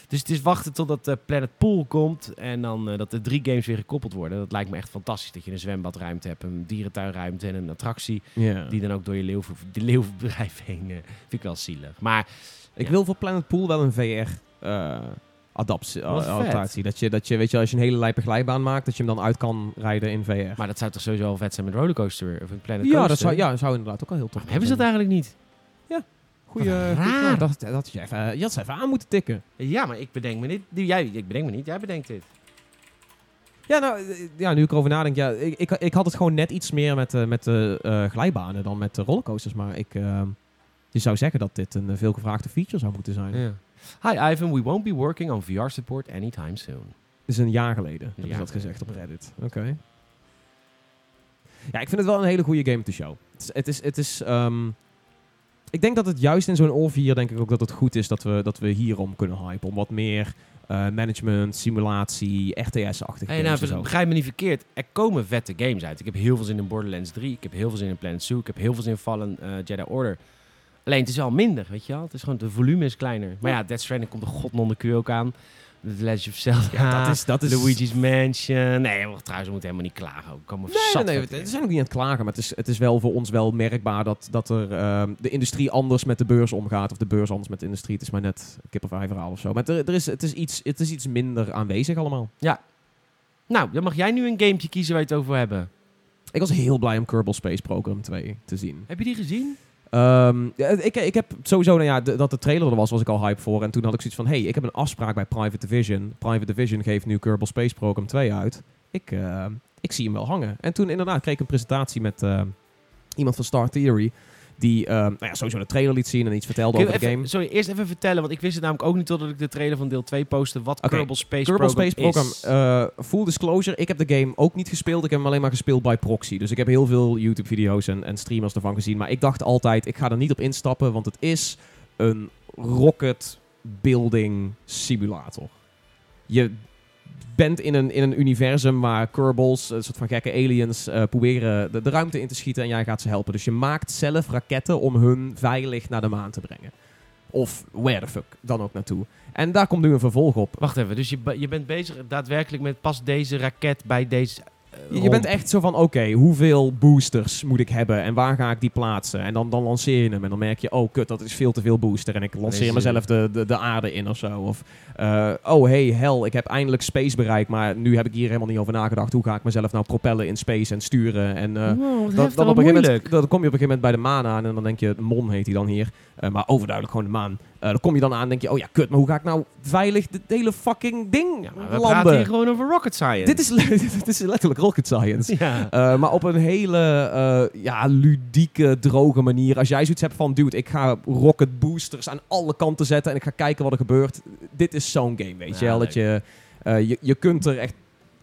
Dus het is wachten totdat eh, Planet Pool komt en dan eh, dat de drie games weer gekoppeld worden. Dat lijkt me echt fantastisch dat je een zwembadruimte hebt, een dierentuinruimte en een attractie die dan ook door je leeuw, de leeuwbedrijf heen. eh, vind ik wel zielig. Maar Ik Ja. wil voor Planet Pool wel een VR vet. adaptatie. Dat je, dat je, weet je, als je een hele lijpe glijbaan maakt, dat je hem dan uit kan rijden in VR. Maar dat zou toch sowieso wel vet zijn met Rollercoaster of een Planet ja, Coaster? dat zou, ja, dat zou inderdaad ook wel heel tof Waarom hebben ze dat eigenlijk niet? Goeie, raar. dat, dat je even, je had ze even aan moeten tikken. Ja, maar ik bedenk me niet. Jij, ik bedenk me niet. Jij bedenkt dit. Ja, nou, eh, ja, nu ik erover nadenk, ja, ik, ik, ik had het gewoon net iets meer met, eh, met de eh, glijbanen dan met de rollercoasters. Maar ik, eh, je zou zeggen dat dit een veelgevraagde feature zou moeten zijn. Ja. Hi Ivan, we won't be working on VR support anytime soon. Dat is een jaar geleden, ze jaar dat gezegd op Reddit. Oké. Ja, ik vind het wel een hele goede game to show. Het is, het is, het is ehm, ik denk dat het juist in zo'n OR4 denk ik ook dat het goed is dat we, dat we hierom kunnen hypen. Om wat meer eh, management, simulatie, RTS-achtige Hey, games nou, begrijp me niet verkeerd. Er komen vette games uit. Ik heb heel veel zin in Borderlands 3. Ik heb heel veel zin in Planet Zoo. Ik heb heel veel zin in Fallen eh, Jedi Order. Alleen het is wel minder, weet je wel. Het is gewoon, de volume is kleiner. Maar ja, Death Stranding komt er godnonde Q ook aan. The Legend of Zelda. Ja, dat is, dat is Luigi's Mansion. Nee, trouwens, we moeten helemaal niet klagen. Ik kan me Nee, nee, we zijn ook niet aan het klagen, maar het is, het is wel voor ons wel merkbaar dat, dat er ehm, de industrie anders met de beurs omgaat. Of de beurs anders met de industrie. Het is maar net kip of ei verhaal of zo. Maar er, er is, het, is iets, het is iets minder aanwezig allemaal. Nou, dan mag jij nu een gamepje kiezen waar je het over hebben. Ik was heel blij om Kerbal Space Program 2 te zien. Heb je die gezien? Ehm, ik, ik heb sowieso, nou ja, dat de trailer er was, was ik al hype voor. En toen had ik zoiets van, hey, ik heb een afspraak bij Private Division. Private Division geeft nu Kerbal Space Program 2 uit. Ik, eh, ik zie hem wel hangen. En toen inderdaad kreeg ik een presentatie met eh, iemand van Star Theory. Die eh, nou ja, sowieso de trailer liet zien en iets vertelde over de game. Sorry, eerst even vertellen, want ik wist het namelijk ook niet totdat ik de trailer van deel 2 postte. Wat Oké, Kerbal Space Kerbal Program Space Program, is. eh, full disclosure, ik heb de game ook niet gespeeld. Ik heb hem alleen maar gespeeld bij proxy. Dus ik heb heel veel YouTube-video's en, en streamers ervan gezien. Maar ik dacht altijd, ik ga er niet op instappen, want het is een rocket building simulator. Je bent in een, in een universum waar Kerbals, een soort van gekke aliens, eh, proberen de, de ruimte in te schieten en jij gaat ze helpen. Dus je maakt zelf raketten om hun veilig naar de maan te brengen. Of where the fuck dan ook naartoe. En daar komt nu een vervolg op. Wacht even, dus je, je bent bezig daadwerkelijk met pas deze raket bij deze. Eh, Je, bent echt zo van, oké, hoeveel boosters moet ik hebben en waar ga ik die plaatsen? En dan, dan lanceer je hem en dan merk je, oh kut, dat is veel te veel booster. En ik lanceer Deze- mezelf de, de, de aarde in of zo. Of, eh, oh hey, hel, ik heb eindelijk space bereikt, maar nu heb ik hier helemaal niet over nagedacht. Hoe ga ik mezelf nou propellen in space en sturen? En eh, Wow, wat dan, heftig, dan, wat op een gegeven moeilijk. moment, dan kom je op een gegeven moment bij de maan aan en dan denk je, Mon heet hij dan hier, eh, maar overduidelijk gewoon de maan. Eh, dan kom je dan aan en denk je, oh ja, kut, maar hoe ga ik nou veilig dit hele fucking ding Ja, maar we landen? praten hier gewoon over rocket science. Dit is, dit is letterlijk rocket science. Ja. Uh, maar op een hele uh, ja, ludieke, droge manier. Als jij zoiets hebt van, dude, ik ga rocket boosters aan alle kanten zetten en ik ga kijken wat er gebeurt. Dit is zo'n game, weet je wel. Dat je, je, je kunt er echt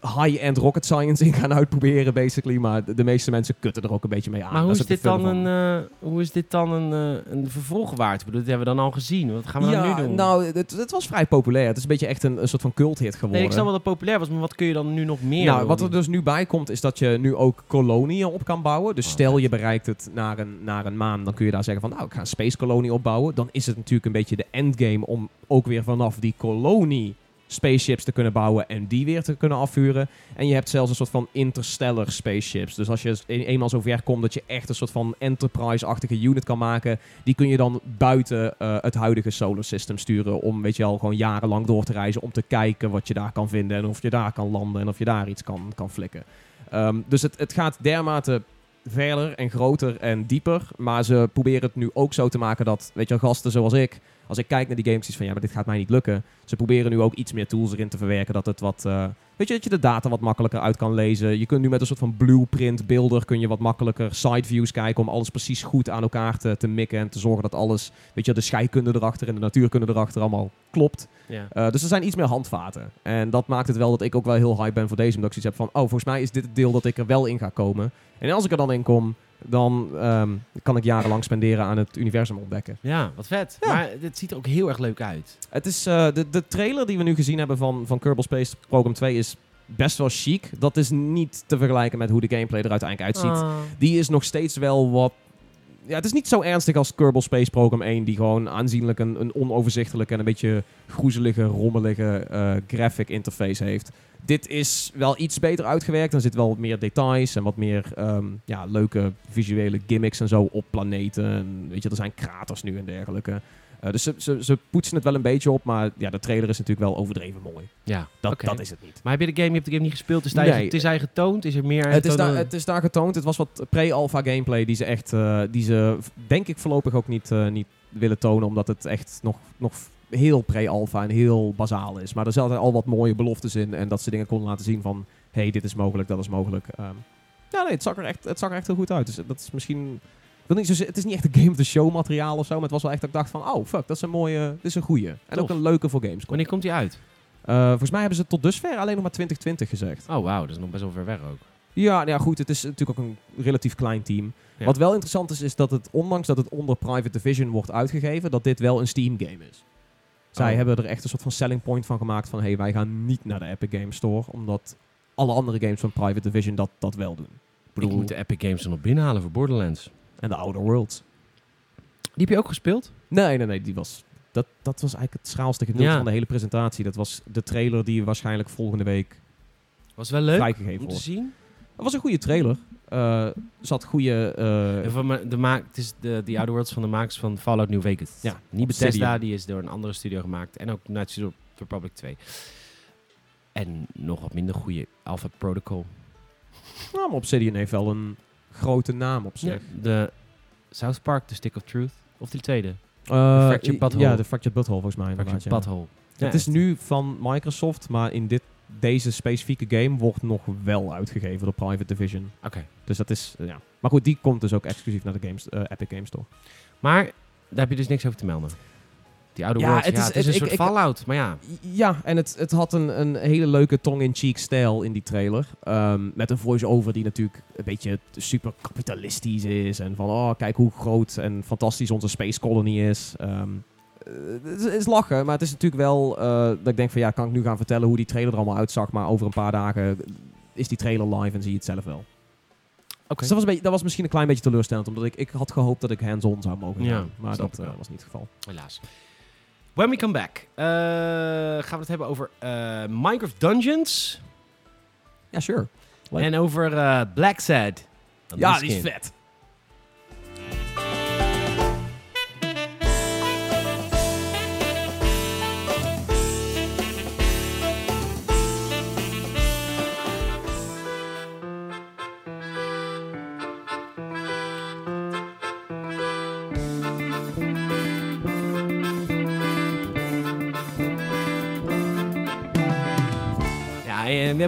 high-end rocket science in gaan uitproberen, basically. Maar de, de meeste mensen kutten er ook een beetje mee aan. Maar hoe Dat is, dit dan van. een, uh, hoe is dit dan een, uh, een vervolg waard? Ik bedoel, dit hebben we dan al gezien. Wat gaan we ja, dan nu doen? nou, het, het was vrij populair. Het is een beetje echt een, een soort van culthit geworden. nee, ik snap wel dat het populair was, maar wat kun je dan nu nog meer Nou, doen? wat er dus nu bij komt, is dat je nu ook koloniën op kan bouwen. Dus Oh, stel je bereikt het naar een, naar een maan, dan kun je daar zeggen van, nou, ik ga een space kolonie opbouwen. Dan is het natuurlijk een beetje de endgame om ook weer vanaf die kolonie spaceships te kunnen bouwen en die weer te kunnen afvuren. En je hebt zelfs een soort van interstellar spaceships. Dus als je een- eenmaal zover komt dat je echt een soort van enterprise-achtige unit kan maken, die kun je dan buiten eh, het huidige solar system sturen om, weet je wel, gewoon jarenlang door te reizen om te kijken wat je daar kan vinden en of je daar kan landen en of je daar iets kan, kan flikken. Ehm, dus het, het gaat dermate verder en groter en dieper, maar ze proberen het nu ook zo te maken dat, weet je gasten zoals ik als ik kijk naar die games, is van ja, maar dit gaat mij niet lukken. Ze proberen nu ook iets meer tools erin te verwerken, dat het wat, eh, weet je, dat je de data wat makkelijker uit kan lezen. Je kunt nu met een soort van blueprint beelder, kun je wat makkelijker side views kijken om alles precies goed aan elkaar te, te mikken en te zorgen dat alles, weet je, de scheikunde erachter en de natuurkunde erachter allemaal klopt. Ja. Uh, dus er zijn iets meer handvaten. En dat maakt het wel dat ik ook wel heel hype ben voor deze. Omdat ik zoiets heb van, oh, volgens mij is dit het deel dat ik er wel in ga komen. En als ik er dan in kom, dan um, kan ik jarenlang spenderen aan het universum ontdekken. Ja, wat vet. Ja. Maar het ziet er ook heel erg leuk uit. Het is, uh, de, de trailer die we nu gezien hebben van, van Kerbal Space Program 2 is best wel chic. Dat is niet te vergelijken met hoe de gameplay er uiteindelijk uitziet. Oh. Die is nog steeds wel wat ja, het is niet zo ernstig als Kerbal Space Program 1, die gewoon aanzienlijk een, een onoverzichtelijke en een beetje groezelige, rommelige uh, graphic interface heeft. Dit is wel iets beter uitgewerkt. Er zit wel wat meer details en wat meer um, ja, leuke visuele gimmicks en zo op planeten. En, weet je, er zijn kraters nu en dergelijke. Uh, dus ze, ze, ze, poetsen het wel een beetje op, maar ja, de trailer is natuurlijk wel overdreven mooi. Ja, dat, okay. dat is het niet. Maar heb je de game, je hebt de game niet gespeeld, is, nee. het is hij getoond? Is er meer het is, daar, het is daar getoond. Het was wat pre-alpha gameplay die ze echt, uh, die ze denk ik voorlopig ook niet, uh, niet willen tonen, omdat het echt nog, nog heel pre-alpha en heel bazaal is. Maar er zaten al wat mooie beloftes in en dat ze dingen konden laten zien van, hey, dit is mogelijk, dat is mogelijk. Um, ja, nee, het zag, er echt, het zag er echt heel goed uit. Dus dat is misschien wil niet zo, het is niet echt een game of the show materiaal of zo, maar het was wel echt dat ik dacht van, oh fuck, dat is een mooie, dit is een goeie. En Tof. ook een leuke voor games. Wanneer komt die uit? Uh, volgens mij hebben ze tot dusver alleen nog maar 2020 gezegd. Oh wauw, dat is nog best wel ver weg ook. Ja, nou ja, goed, het is natuurlijk ook een relatief klein team. Ja. Wat wel interessant is, is dat het, ondanks dat het onder Private Division wordt uitgegeven, dat dit wel een Steam game is. Zij Oh. hebben er echt een soort van selling point van gemaakt van, hey, wij gaan niet naar de Epic Games Store, omdat alle andere games van Private Division dat, dat wel doen. Ik bedoel, ik moet de Epic Games er nog binnenhalen voor Borderlands. En de Outer Worlds. Die heb je ook gespeeld? Nee, nee, nee. Die was, dat, dat was eigenlijk het schaalste gedeelte Ja. van de hele presentatie. Dat was de trailer die waarschijnlijk volgende week Was wel leuk vrijgegeven om te zien. Dat was een goede trailer. Eh, zat goede... En van de maak, het is de, die Outer Worlds van de makers van Fallout New Vegas. Ja, Niet. Bethesda, die is door een andere studio gemaakt. En ook the Republic 2. En nog wat minder goede Alpha Protocol. nou, maar Obsidian heeft wel een grote naam op zich. Ja, de South Park, The Stick of Truth. Of die tweede, Eh, Fractured i- Butthole. Ja, de Fractured Butthole volgens mij. Fractured ja. Butthole. Ja, het is nu van Microsoft, maar in dit, deze specifieke game wordt nog wel uitgegeven door Private Division. Oké. Dus dat is, ja. Maar goed, die komt dus ook exclusief naar de games, eh, Epic Games Store. Maar daar heb je dus niks over te melden. Die Ja, Worlds, het ja, is- het is het- een ik- soort ik- Fallout. Maar ja, Ja, en het, het had een, een hele leuke tong-in-cheek stijl in die trailer. Ehm, met een voice-over die natuurlijk een beetje super kapitalistisch is. En van, oh, kijk hoe groot en fantastisch onze space colony is. Ehm, eh, het, is, lachen, maar het is natuurlijk wel eh, dat ik denk van, ja, kan ik nu gaan vertellen hoe die trailer er allemaal uitzag. Maar over een paar dagen is die trailer live en zie je het zelf wel. oké. Dus dat was, een beetje, dat was misschien een klein beetje teleurstellend. Omdat ik, ik had gehoopt dat ik hands-on zou mogen Ja, maar dat eh, was niet het geval. Helaas. When we come back, eh, gaan we het hebben over eh, Minecraft Dungeons Ja, sure. En over eh, Black Sad. Ja, die is vet.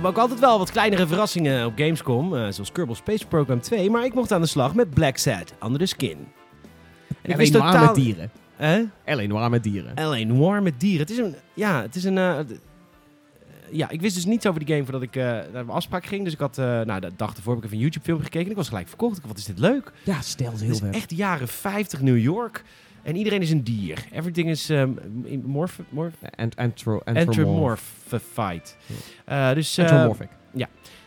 Hebben ook altijd wel wat kleinere verrassingen op Gamescom, eh, zoals Kerbal Space Program 2. Maar ik mocht aan de slag met Black Sad, Under the Skin. En ik Alleen wist totaal- met dieren. Alleen noir met dieren. L.A. Noir met dieren. Het is een... Ja, het is een... eh, ja, ik wist dus niets over die game voordat ik eh, naar mijn afspraak ging. Dus ik had... nou, de dag ervoor heb ik even een YouTube-film gekeken. En ik was gelijk verkocht. Ik dacht, wat is dit leuk. Ja, stel heel Het is vet. echt jaren 50 New York. En iedereen is een dier. Everything is um, morph, morph, Ant antro. Uh, dus, uh, Anthropomorphic.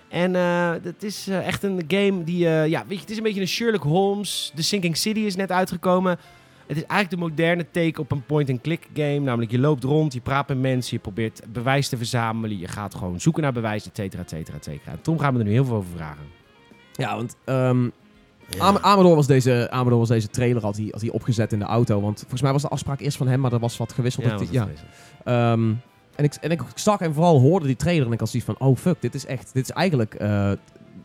en uh, het is uh, echt een game die, ja, weet je, het is een beetje een Sherlock Holmes. The Sinking City is net uitgekomen. Het is eigenlijk de moderne take op een point-and-click game. Namelijk, je loopt rond, je praat met mensen, je probeert bewijs te verzamelen. Je gaat gewoon zoeken naar bewijs, et cetera, et cetera, et cetera. En Tom gaan we er nu heel veel over vragen. Ja, want um, Am Amador, was deze, Amador was deze trailer had hij, had hij opgezet in de auto. Want volgens mij was de afspraak eerst van hem, maar er was wat gewisseld. Ja, ja. Um, en, ik, en ik zag en vooral hoorde die trailer en ik had zoiets van, oh fuck, dit is echt, dit is eigenlijk uh,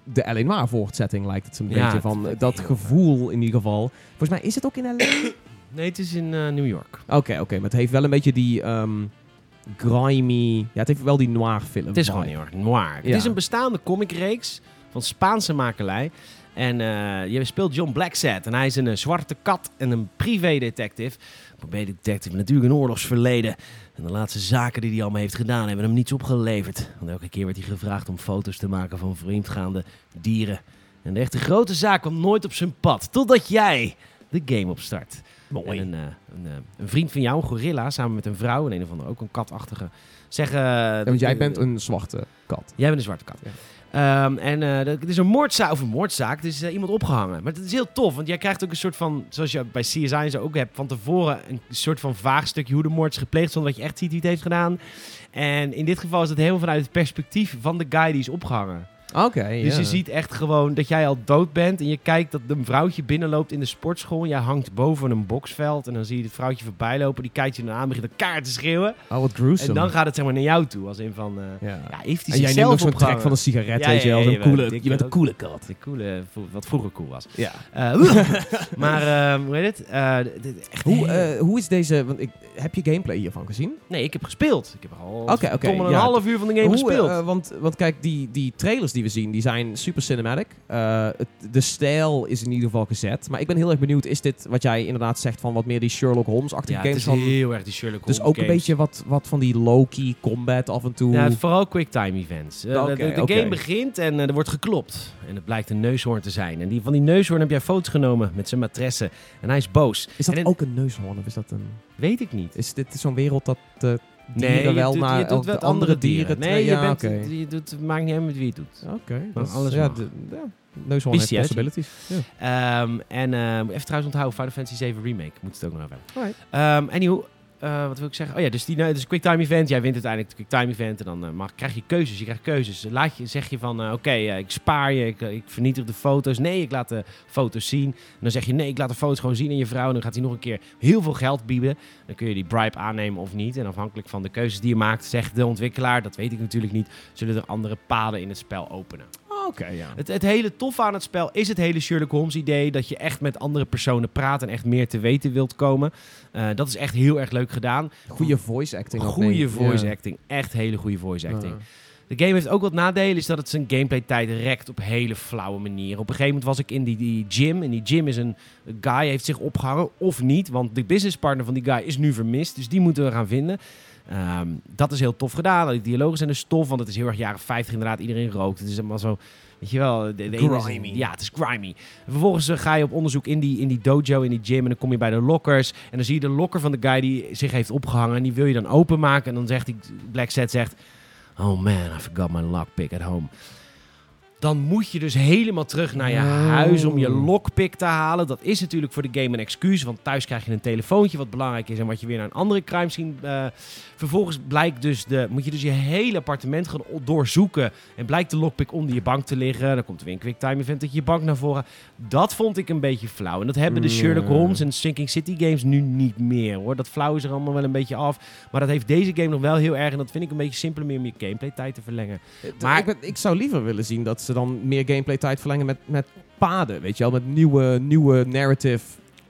de L.A. Noir voortzetting lijkt het Ja, beetje van. lijkt Dat gevoel in ieder geval. Volgens mij is het ook in L.A. Nee, het is in eh, New York. Oké, oké. Maar het heeft wel een beetje die ehm, grimy... Ja, het heeft wel die noir film. Het is gewoon heel erg noir. Het Ja. is een bestaande comicreeks van Spaanse makelij. En eh, je speelt John Blacksad. En hij is een eh, zwarte kat en een privédetective. Privédetective natuurlijk een oorlogsverleden. En de laatste zaken die hij allemaal heeft gedaan hebben hem niets opgeleverd. Want elke keer werd hij gevraagd om foto's te maken van vreemdgaande dieren. En de echte grote zaak kwam nooit op zijn pad. Totdat jij de game opstart. Mooi. En een, eh, een, een vriend van jou, een gorilla, samen met een vrouw en een of andere ook een katachtige, zeggen... Ja, want jij bent een zwarte kat. Jij bent een zwarte kat. Ja. Ehm, en dat- het is een moordzaak, of een moordzaak, het is eh, iemand opgehangen. Maar het is heel tof, want jij krijgt ook een soort van, zoals je bij CSI zo ook hebt, van tevoren een soort van vaag stukje hoe de moord is gepleegd, zonder dat je echt ziet wie het heeft gedaan. En in dit geval is het helemaal vanuit het perspectief van de guy die is opgehangen. Oké, Dus je ziet echt gewoon dat jij al dood bent en je kijkt dat een vrouwtje binnenloopt in de sportschool. En jij hangt boven een boksveld en dan zie je het vrouwtje voorbij lopen. Die kijkt je dan aan, begint elkaar te schreeuwen. Oh, wat gruesome. En dan gaat het zeg maar naar jou toe, als in van, eh, Ja. ja, heeft hij en jij neemt nog zo'n trek van een sigaret, Ja, weet je wel. ja, coole, je bent ben een coole kat. De coole, wat vroeger cool was. Ja. Eh, maar, eh, hoe heet het? Echt Hoe, hoe is deze... Want ik, heb je gameplay hiervan gezien? nee, ik heb gespeeld. Ik heb al een half uur van de game gespeeld. want, want kijk, die, die trailers die we zien, die zijn super cinematic. Eh, het, de stijl is in ieder geval gezet. Maar ik ben heel erg benieuwd, is dit wat jij inderdaad zegt van wat meer die Sherlock Holmes-achtige ja, het games? is Van, heel erg die Sherlock Holmes dus ook een beetje wat, wat van die low-key combat af en toe. Ja, vooral quicktime events. Eh, de game begint en eh, er wordt geklopt. En het blijkt een neushoorn te zijn. En die, van die neushoorn heb jij foto's genomen met zijn matresse. En hij is boos. is dat en ook een neushoorn of is dat een... Weet ik niet. Is dit zo'n wereld dat dieren je wel doet, naar je doet elke wat andere dieren... Nee, ja, je bent, oké. je doet, het maakt niet uit met wie het doet. Oké, Maar dat is- alles ja, mag. de, ja, hè? possibilities. Ja. Ehm, en eh, even trouwens onthouden, Final Fantasy 7 Remake. Moet het ook nog even hebben. Alright. Ehm eh, wat wil ik zeggen? Oh ja, dus die nou, dus quicktime event. Jij wint uiteindelijk het quicktime event. En dan eh, mag, krijg je keuzes. Je krijgt keuzes. Laat je, zeg je van, eh, oké, ik spaar je. Ik, ik vernietig de foto's. Nee, ik laat de foto's zien. En dan zeg je, nee, ik laat de foto's gewoon zien aan je vrouw. En dan gaat hij nog een keer heel veel geld bieden. Dan kun je die bribe aannemen of niet. En afhankelijk van de keuzes die je maakt, zegt de ontwikkelaar, dat weet ik natuurlijk niet, zullen er andere paden in het spel openen. Oké, ja. Het, het hele toffe aan het spel is het hele Sherlock Holmes idee. Dat je echt met andere personen praat en echt meer te weten wilt komen. Eh, dat is echt heel erg leuk gedaan. Goede voice acting. Goede voice acting. Echt hele goede voice acting. De game heeft ook wat nadelen. Is dat het zijn gameplay tijd rekt op hele flauwe manieren. Op een gegeven moment was ik in die, die gym. En die gym is een, een guy heeft zich opgehangen. Of niet. Want de businesspartner van die guy is nu vermist. Dus die moeten we gaan vinden. Ehm, dat is heel tof gedaan. Die dialogen zijn dus tof. Want het is heel erg jaren 50 inderdaad. Iedereen rookt. Het is allemaal zo... Weet je wel, de, de is- Grimy. ja, het is grimy. En vervolgens eh, ga je op onderzoek in die, in die dojo, in die gym. En dan kom je bij de lockers. En dan zie je de locker van de guy die zich heeft opgehangen. En die wil je dan openmaken. En dan zegt die Black Set zegt... Oh man, I forgot my lockpick at home. Dan moet je dus helemaal terug naar je huis om je lockpick te halen. Dat is natuurlijk voor de game een excuus. Want thuis krijg je een telefoontje wat belangrijk is. En wat je weer naar een andere crime scene... eh, vervolgens blijkt dus de, moet je dus je hele appartement gaan doorzoeken. En blijkt de lockpick onder je bank te liggen. Dan komt er weer een quicktime event dat je je bank naar voren... Dat vond ik een beetje flauw. En dat hebben de. Sherlock Holmes en Sinking City games nu niet meer hoor. Dat flauw is er allemaal wel een beetje af. Maar dat heeft deze game nog wel heel erg. En dat vind ik een beetje simpeler meer om je gameplay tijd te verlengen. Maar Maar- ik, ben- ik zou liever willen zien dat ze dan meer gameplay tijd verlengen met, met paden, weet je wel, met nieuwe, nieuwe narrative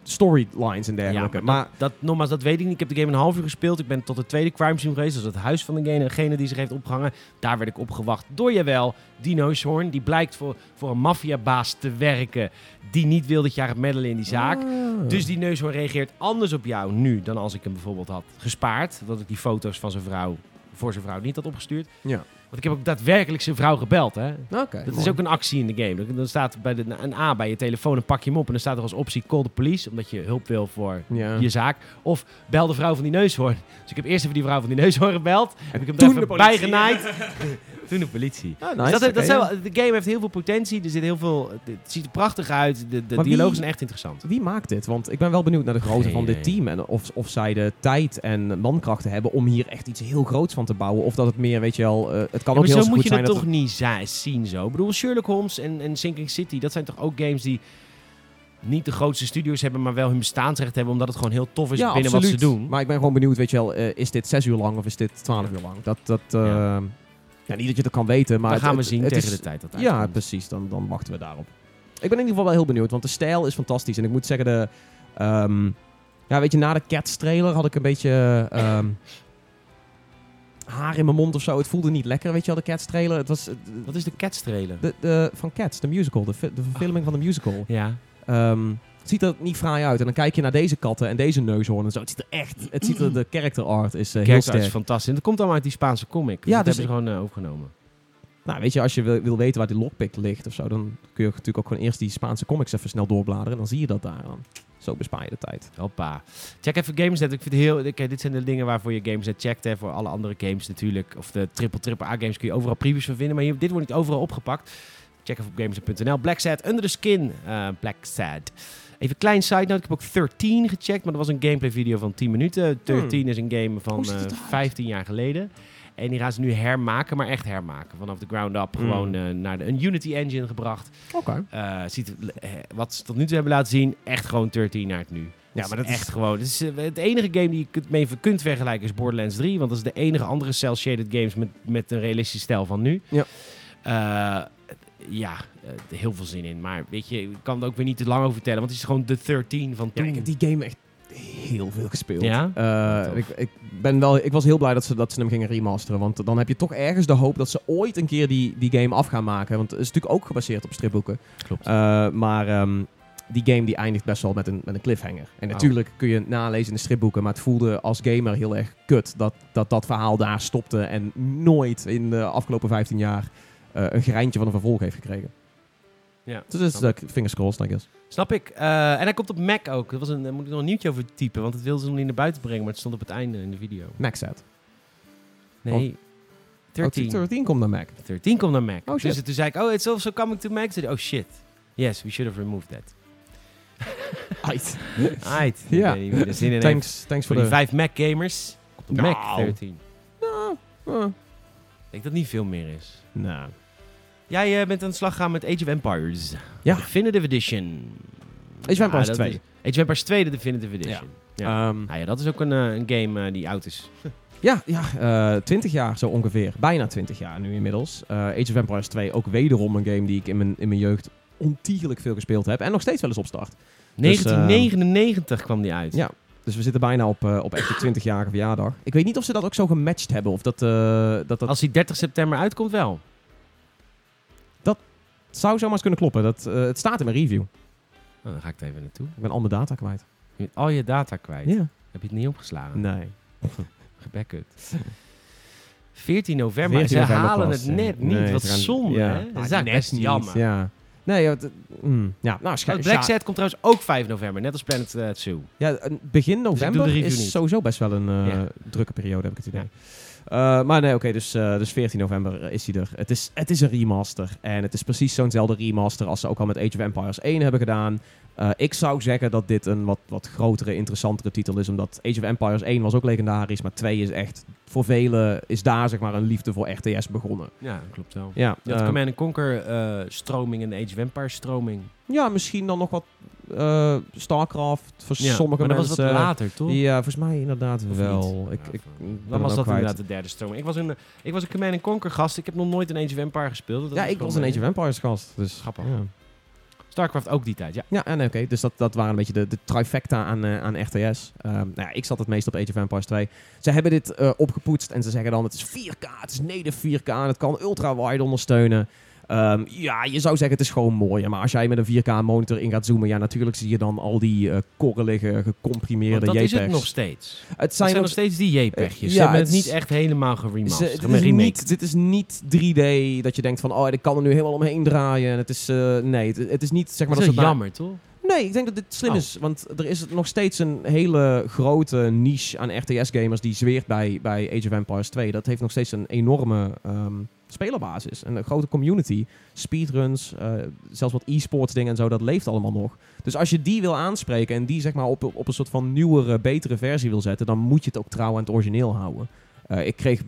storylines en dergelijke. Ja, maar maar dat, dat, nogmaals, dat weet ik niet. Ik heb de game een half uur gespeeld. Ik ben tot de tweede crime scene geweest. Dat is het huis van degene, die zich heeft opgehangen. Daar werd ik opgewacht door Jawel, Dino Shorn. Die blijkt voor, voor een maffiabaas te werken. Die niet wil dat je gaat meddelen in die zaak. Ah. Dus die neushoorn reageert anders op jou nu dan als ik hem bijvoorbeeld had gespaard. Dat ik die foto's van zijn vrouw voor zijn vrouw niet had opgestuurd. Ja. Want ik heb ook daadwerkelijk zijn vrouw gebeld. Hè? Dat is ook een actie in de game. Dan- staat bij de, een A bij je telefoon en pak je hem op. En dan staat er als optie call the police. Omdat je hulp wil voor Ja. je zaak. Of bel de vrouw van die neushoorn. Dus ik heb eerst even die vrouw van die neushoorn gebeld. Heb ik hem er de even bijgenaaid. Toen de politie. Ah, Dus dat, dat zijn wel- de game heeft heel veel potentie. Er zit heel veel, het ziet er prachtig uit. De, de dialogen zijn echt interessant. Wie maakt dit? Want ik ben wel benieuwd naar de grootte van dit team. En of, of zij de tijd en mankrachten hebben om hier echt iets heel groots van te bouwen. Of dat het meer, weet je wel, het kan Ja, ook maar zo moet je het dat toch niet zien zo. Ik bedoel, Sherlock Holmes en, en Sinking City, dat zijn toch ook games die niet de grootste studios hebben, maar wel hun bestaansrecht hebben, omdat het gewoon heel tof is ja, binnen absoluut. wat ze doen. Maar ik ben gewoon benieuwd, weet je wel, eh, is dit zes uur lang of is dit twaalf uur lang? Dat, dat, eh, Ja. ja. niet dat je dat kan weten, maar dat gaan we het- zien het tegen is- de tijd dat Ja, precies. Dan, dan wachten we daarop. Ik ben in ieder geval wel heel benieuwd, want de stijl is fantastisch. En ik moet zeggen, de, ehm, Ja, weet je, na de Cats trailer had ik een beetje ehm, haar in mijn mond of zo. Het voelde niet lekker, weet je wel, de Cats trailer. Het was eh, Wat is de Cats trailer? de, de, van Cats, de musical, de, de verfilming van de musical. Ja. Ehm, het ziet er niet fraai uit. En dan kijk je naar deze katten en deze neushoorn en zo. Het ziet er echt, het ziet er, de character art is eh, heel sterk. is fantastisch. En dat komt allemaal uit die Spaanse comic. Ja, dat dus hebben ze gewoon eh, overgenomen. Nou, weet je, als je wil, wil weten waar die lockpick ligt of zo, dan kun je natuurlijk ook gewoon eerst die Spaanse comics even snel doorbladeren. En dan zie je dat daar dan. Zo bespaar je de tijd. Hoppa. Check even Gamesnet. Ik vind heel... Oké, dit zijn de dingen waarvoor je Gamesnet checkt. Hè. Voor alle andere games natuurlijk. Of de triple triple A games kun je overal previews van vinden. Maar hier, dit wordt niet overal opgepakt. Check even op gamesnet.nl. Black Sad, Under the Skin. eh, Black Sad. Even een klein side note. Ik heb ook 13 gecheckt. Maar dat was een gameplay video van 10 minuten. 13 is een game van ziet eh, het eruit? 15 jaar geleden. En die gaan ze nu hermaken, maar echt hermaken. Vanaf de ground up. Hmm. Gewoon eh, naar de, een Unity engine gebracht. Oké. Eh, ziet, eh, wat ze tot nu toe hebben laten zien, echt gewoon 13 naar het nu. Ja, maar dat is- echt gewoon. Het, is, het enige game die je kunt, mee kunt vergelijken is Borderlands 3. Want dat is de enige andere cel-shaded games met, met een realistisch stijl van nu. Ja. Ja, heel veel zin in. Maar weet je, ik kan er ook weer niet te lang over vertellen. Want het is gewoon de 13 van Ja, toen. ik heb die game echt heel veel gespeeld. Ja? Eh, ik, ik, ben wel, ik was heel blij dat ze, dat ze hem gingen remasteren. Want dan heb je toch ergens de hoop dat ze ooit een keer die, die game af gaan maken. Want het is natuurlijk ook gebaseerd op stripboeken. Klopt. Eh, maar ehm, die game die eindigt best wel met een, met een cliffhanger. En Oh. natuurlijk kun je nalezen in de stripboeken. Maar het voelde als gamer heel erg kut dat dat, dat verhaal daar stopte. En nooit in de afgelopen 15 jaar eh, een gerijntje van een vervolg heeft gekregen. Ja, Dus is snap uh, fingers crossed, I guess. Snap ik. Eh, en hij komt op Mac ook. Dat was een, daar moet ik nog een nieuwtje over typen. Want het wilden ze nog niet naar buiten brengen. Maar het stond op het einde in de video. Max set. Nee. 13. Oh, 13 komt naar Mac. 13 komt naar Mac. Oh, shit. Dus toen zei ik, oh, it's also coming to Mac. Zei oh shit. Yes, we should have removed that. Aight. Aight. Ja. Heeft. Thanks, thanks Voor de... vijf Mac gamers. Komt op Nou. Mac 13. Nou, eh, Ik denk dat niet veel meer is. nou. Jij eh, bent aan de slag gegaan met Age of Empires. Ja. Definitive Edition. Age of Empires dat 2. is- Age of Empires 2, de Definitive Edition. Ja. Ehm, Nou ja, dat is ook een, eh, een game eh, die oud is. ja, ja eh 20 jaar zo ongeveer. Bijna 20 jaar nu inmiddels. Age of Empires 2, ook wederom een game die ik in mijn, in mijn jeugd ontiegelijk veel gespeeld heb. En nog steeds wel eens opstart. 1999 kwam die uit. Ja. Dus we zitten bijna op, op echt de 20-jarige verjaardag. Ik weet niet of ze dat ook zo gematcht hebben. Of dat, dat, dat Als die 30 september uitkomt, wel. Zou zomaar eens kunnen kloppen. Dat, eh, het staat in mijn review. Oh, dan ga ik er even naartoe. Ik ben al mijn data kwijt. Je bent al je data kwijt. Ja. Heb je het niet opgeslagen? Nee. Gebacked. 14 november. 14 Ze november halen pas, het net niet. Nee, Wat ze gaan- zonde, ja. hè? Dat is eigenlijk net best niet, jammer. Ja. Nee, ja, het- mm, ja. nou, Black Set komt trouwens ook 5 november, net als Planet eh, Zoo. Ja, begin doe november is niet. sowieso best wel een eh, drukke periode, heb ik het idee. Eh, maar nee, oké, dus, eh, dus 14 november is hij er. Het is, het is een remaster. En het is precies zo'nzelfde remaster als ze ook al met Age of Empires 1 hebben gedaan. Eh, ik zou zeggen dat dit een wat, wat grotere, interessantere titel is. Omdat Age of Empires 1 was ook legendarisch. Maar 2 is echt, voor velen is daar zeg maar een liefde voor RTS begonnen. Ja, klopt wel. Ja, Je had eh, Command Conquer eh, stroming en de Age of Empires stroming. ja misschien dan nog wat eh, StarCraft voor Ja, sommige maar dat mensen. was wat later, toch? Ja, volgens mij inderdaad Of wel. Ik, Ja, ik, Dan was dat kwijt. inderdaad de derde stroming. Ik was een, ik was een Command Conquer gast. Ik heb nog nooit een Age of Empires gespeeld. Dat Ja, ik was een Age of Empires gast. Dus, Grappig. Ja, Starcraft ook die tijd, ja. ja en oké. dus dat, dat waren een beetje de, de trifecta aan, eh, aan RTS. Ehm, nou ja, ik zat het meest op Age of Empires 2. Ze hebben dit eh, opgepoetst en ze zeggen dan het is 4K, het is native 4K en het kan ultra-wide ondersteunen. Ehm, ja, je zou zeggen het is gewoon mooi. Maar als jij met een 4K monitor in gaat zoomen, ja, natuurlijk zie je dan al die eh korrelige, gecomprimeerde Want dat is het JPEGs. nog steeds. Het Het zijn nog nog steeds die JPEGjes. Eh, Ze ja, hebben het niet echt helemaal Ze- geremasterd. dit, is niet, dit is niet 3D dat je denkt van, oh, ik kan er nu helemaal omheen draaien. En het is, eh, nee, het, het is niet zeg maar dat dat, is ze jammer, toch? Nee, ik denk dat dit slim Oh. is. Want er is nog steeds een hele grote niche aan RTS-gamers die zweert bij, bij Age of Empires 2. Dat heeft nog steeds een enorme ehm, spelerbasis. En een grote community. Speedruns, eh, zelfs wat e-sports dingen en zo, dat leeft allemaal nog. Dus als je die wil aanspreken en die zeg maar op, op een soort van nieuwere, betere versie wil zetten, dan moet je het ook trouw aan het origineel houden. Eh, ik, kreeg,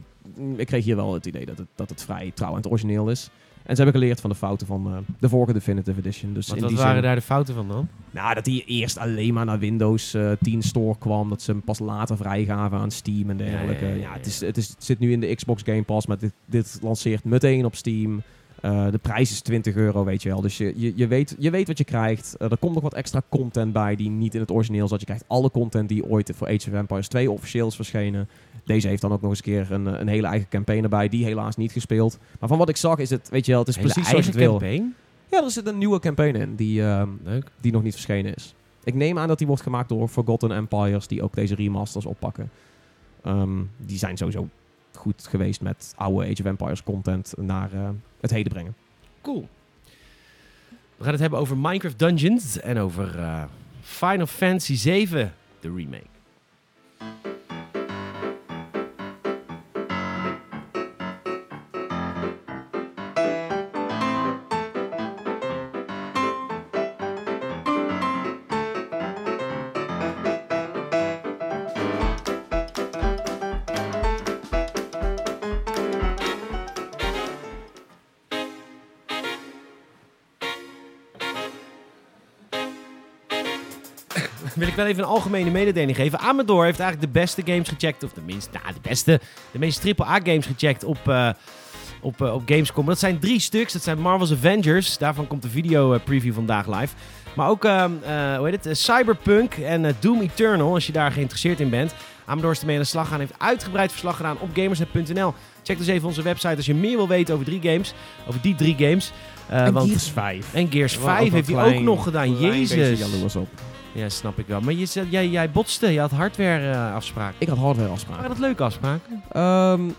ik kreeg hier wel het idee dat het, dat het vrij trouw aan het origineel is. En ze hebben geleerd van de fouten van eh, de vorige Definitive Edition. Dus wat waren zin- daar de fouten van dan? nou, dat die eerst alleen maar naar Windows eh 10 Store kwam. Dat ze hem pas later vrijgaven aan Steam en dergelijke. Ja, Ja, ja, ja, ja. het, is, het, is, het zit nu in de Xbox Game Pass, maar dit, dit lanceert meteen op Steam. Eh, de prijs is 20 euro, weet je wel. Dus je, je, je, weet, je weet wat je krijgt. Eh, er komt nog wat extra content bij die niet in het origineel zat. Je krijgt alle content die ooit voor Age of Empires 2 officieel is verschenen. Deze heeft dan ook nog eens een keer een, een hele eigen campaign erbij. Die helaas niet gespeeld. Maar van wat ik zag is het, weet je wel, het is Hele precies zoals je het wil. campaign? Ja, er zit een nieuwe campaign in die, ehm, Leuk. die nog niet verschenen is. Ik neem aan dat die wordt gemaakt door Forgotten Empires, die ook deze remasters oppakken. Ehm, die zijn sowieso goed geweest met oude Age of Empires content naar eh, het heden brengen. Cool. We gaan het hebben over Minecraft Dungeons en over eh, Final Fantasy 7, de remake. Wil ik wel even een algemene mededeling geven. Amador heeft eigenlijk de beste games gecheckt. Of tenminste, nou, de beste. De meest AAA games gecheckt op, eh, op, eh, op Gamescom. Dat zijn drie stuks. Dat zijn Marvel's Avengers. Daarvan komt de video eh, preview vandaag live. Maar ook, ehm, eh, hoe heet het? Cyberpunk en Doom Eternal. Als je daar geïnteresseerd in bent. Amador is ermee aan de slag gaan. Heeft uitgebreid verslag gedaan op gamersnet.nl. Check dus even onze website als je meer wil weten over drie games. Over die drie games. Eh, want- 5. en Gears Wel ook 5 een heeft hij ook nog gedaan. Jezus. op. Ja, snap ik wel. Maar je, jij, jij botste. Je had hardware eh, afspraken. Ik had hardware afspraken. Waren dat leuke afspraken? Ehm,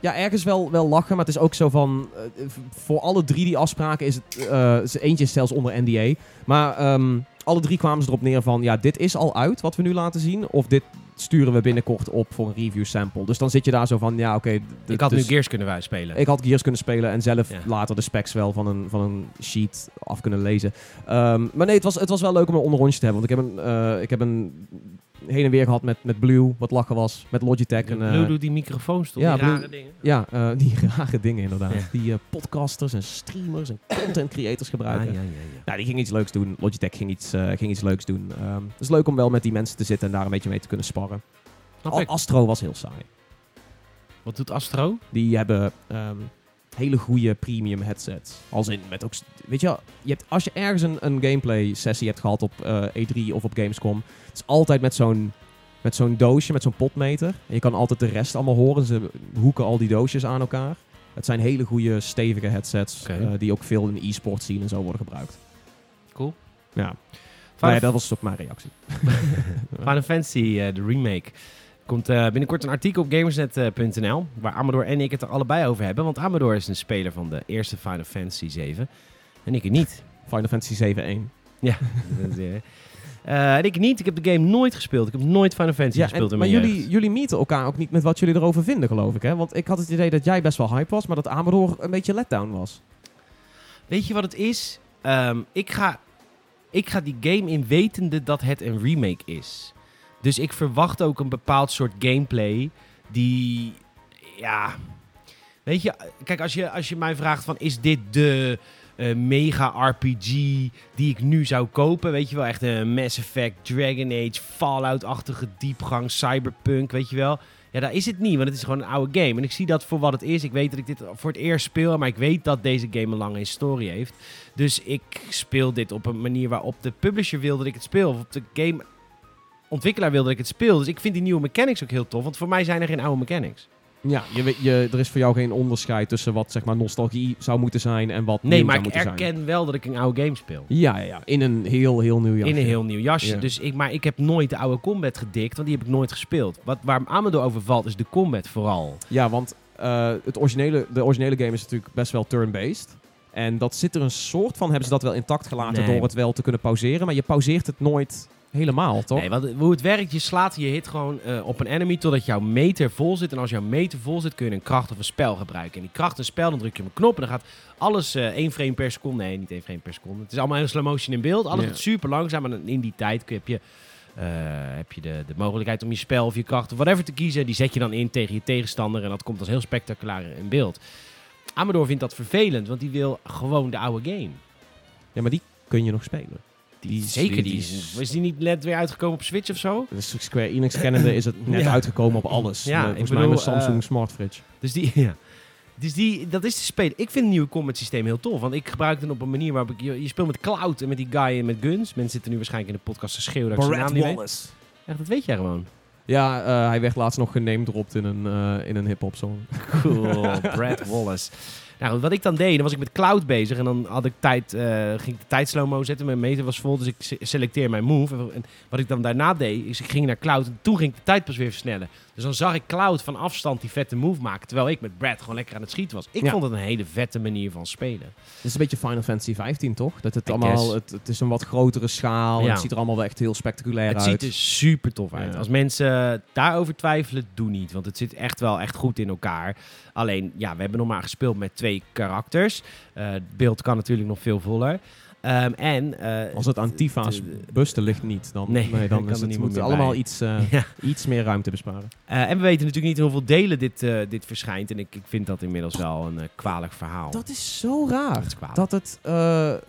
ja, ergens wel, wel lachen, maar het is ook zo van... eh, voor alle drie die afspraken is het... is eentje is zelfs onder NDA. Maar ehm, alle drie kwamen ze erop neer van... Ja, dit is al uit wat we nu laten zien. Of dit sturen we binnenkort op voor een review sample. Dus dan zit je daar zo van... Ja, oké. Ik had dus- nu Gears kunnen wij spelen. Ik had Gears kunnen spelen en zelf Ja. later de specs wel van een, van een sheet af kunnen lezen. Ehm, maar nee, het was, het was wel leuk om een onderrondje te hebben. Want ik heb een, eh, ik heb een heen en weer gehad met, met Blue, wat lachen was. Met Logitech. En, eh, Blue doet die microfoons toch? ja, die Blue- rare dingen. ja, eh, die rare dingen inderdaad. Die eh, podcasters en streamers en content creators Ah, gebruiken. ja, ja, ja. Nou, die ging iets leuks doen. Logitech ging iets, eh, ging iets leuks doen. Ehm, het is leuk om wel met die mensen te zitten en daar een beetje mee te kunnen sparren. Al-. Astro was heel saai. Wat doet Astro? Die hebben ehm, hele goede premium headsets. Als in met ook. Weet je, wel, je hebt, als je ergens een, een gameplay sessie hebt gehad op eh, E3 of op Gamescom. Het is altijd met zo'n. Met zo'n doosje, met zo'n potmeter. En je kan altijd de rest allemaal horen. Ze hoeken al die doosjes aan elkaar. Het zijn hele goede, stevige headsets. Eh, die ook veel in e-sport zien en zo worden gebruikt. Cool. Ja, maar ja, dat was ook mijn reactie. Final Fantasy, eh, de remake. Komt eh, binnenkort een artikel op gamersnet.nl. Waar Amador en ik het er allebei over hebben. Want Amador is een speler van de eerste Final Fantasy 7. En ik niet. Final Fantasy 7-1. Ja. eh, en ik niet. Ik heb de game nooit gespeeld. Ik heb nooit Final Fantasy Ja, gespeeld en, in maar mijn jullie, jeugd. jullie meeten elkaar ook niet met wat jullie erover vinden, geloof ik. Hè? Want ik had het idee dat jij best wel hype was, maar dat Amador een beetje letdown was. Weet je wat het is? Ehm, ik, ga, ik ga die game in wetende dat het een remake is. Dus ik verwacht ook een bepaald soort gameplay die, ja... Weet je, kijk, als je, als je mij vraagt van, is dit de eh, mega RPG die ik nu zou kopen? Weet je wel, echt een Mass Effect, Dragon Age, Fallout-achtige diepgang, Cyberpunk, weet je wel? Ja, daar is het niet, want het is gewoon een oude game. En ik zie dat voor wat het is. Ik weet dat ik dit voor het eerst speel, maar ik weet dat deze game een lange historie heeft. Dus ik speel dit op een manier waarop de publisher wil dat ik het speel. Of op de gameontwikkelaar wil dat ik het speel. Dus ik vind die nieuwe mechanics ook heel tof, want voor mij zijn er geen oude mechanics. Ja, je, weet- je, er is voor jou geen onderscheid tussen wat zeg maar nostalgie zou moeten zijn en wat Nee, maar ik moeten zijn. erken wel dat ik een oude game speel. Ja, ja, ja, in een heel, heel nieuw jasje. In een heel nieuw jasje. Ja. Dus ik, maar ik heb nooit de oude combat gedikt, want die heb ik nooit gespeeld. Wat, waar Amador over valt, is de combat vooral. Ja, want eh, het originele, de originele game is natuurlijk best wel turn-based. En dat zit er een soort van, hebben ze dat wel intact gelaten Nee. door het wel te kunnen pauzeren. Maar je pauzeert het nooit helemaal, toch? Nee, wat, hoe het werkt, je slaat je hit gewoon eh, op een enemy totdat jouw meter vol zit. En als jouw meter vol zit, kun je een kracht of een spel gebruiken. En die kracht en spel, dan druk je op een knop en dan gaat alles eh één frame per seconde. Nee, niet één frame per seconde. Het is allemaal in slow motion in beeld. Alles Ja. gaat super langzaam. En in die tijd heb je, eh, heb je de, de mogelijkheid om je spel of je kracht of whatever te kiezen. Die zet je dan in tegen je tegenstander. En dat komt als heel spectaculair in beeld. Amador vindt dat vervelend, want die wil gewoon de oude game. Ja, maar die kun je nog spelen. Die Zeker, die is, is- die niet net weer uitgekomen op Switch of zo? Dus Square Enix kennende is het net Ja. uitgekomen op alles. Ja, Eh, ik volgens mij bedoel, Samsung eh, Smart Fridge. Dus die, ja, Dus die, dat is te spelen. Ik vind het nieuwe combat systeem heel tof. Want ik gebruik het op een manier waarop ik... Je, je speelt met Cloud en met die guy met guns. Mensen zitten nu waarschijnlijk in de podcast te schreeuwen dat ik naam Barrett niet weet. Wallace. Echt, dat weet jij gewoon. Ja, eh, hij werd laatst nog genamedropt in een, in een hip-hop song. Cool, Brad Wallace. Nou, wat ik dan deed, dan was ik met Cloud bezig en dan had ik tijd, eh, ging ik de tijd slow-mo zetten. Mijn meter was vol, dus ik se- selecteer mijn move. En wat ik dan daarna deed, is ik ging naar Cloud en toen ging ik de tijd pas weer versnellen. Dus dan zag ik Cloud van afstand die vette move maken, terwijl ik met Brad gewoon lekker aan het schieten was. Ik Ja. vond het een hele vette manier van spelen. Het is een beetje Final Fantasy 15, toch? Dat het I allemaal, het, het is een wat grotere schaal. Ja. Het ziet er allemaal wel echt heel spectaculair Het uit. ziet er super tof uit. Ja. Als mensen daarover twijfelen, doe niet. Want het zit echt wel echt goed in elkaar. Alleen, ja, we hebben nog maar gespeeld met twee karakters. Eh, het beeld kan natuurlijk nog veel voller. Ehm, en... eh, Als het aan Tifa's busten ligt niet, dan, Nee, nee, dan is het, moet meer allemaal iets, eh, Ja. iets meer ruimte besparen. Eh, en we weten natuurlijk niet in hoeveel delen dit, dit verschijnt. En ik, ik vind dat inmiddels wel een kwalijk verhaal. Dat is zo raar. Dat. Dat het,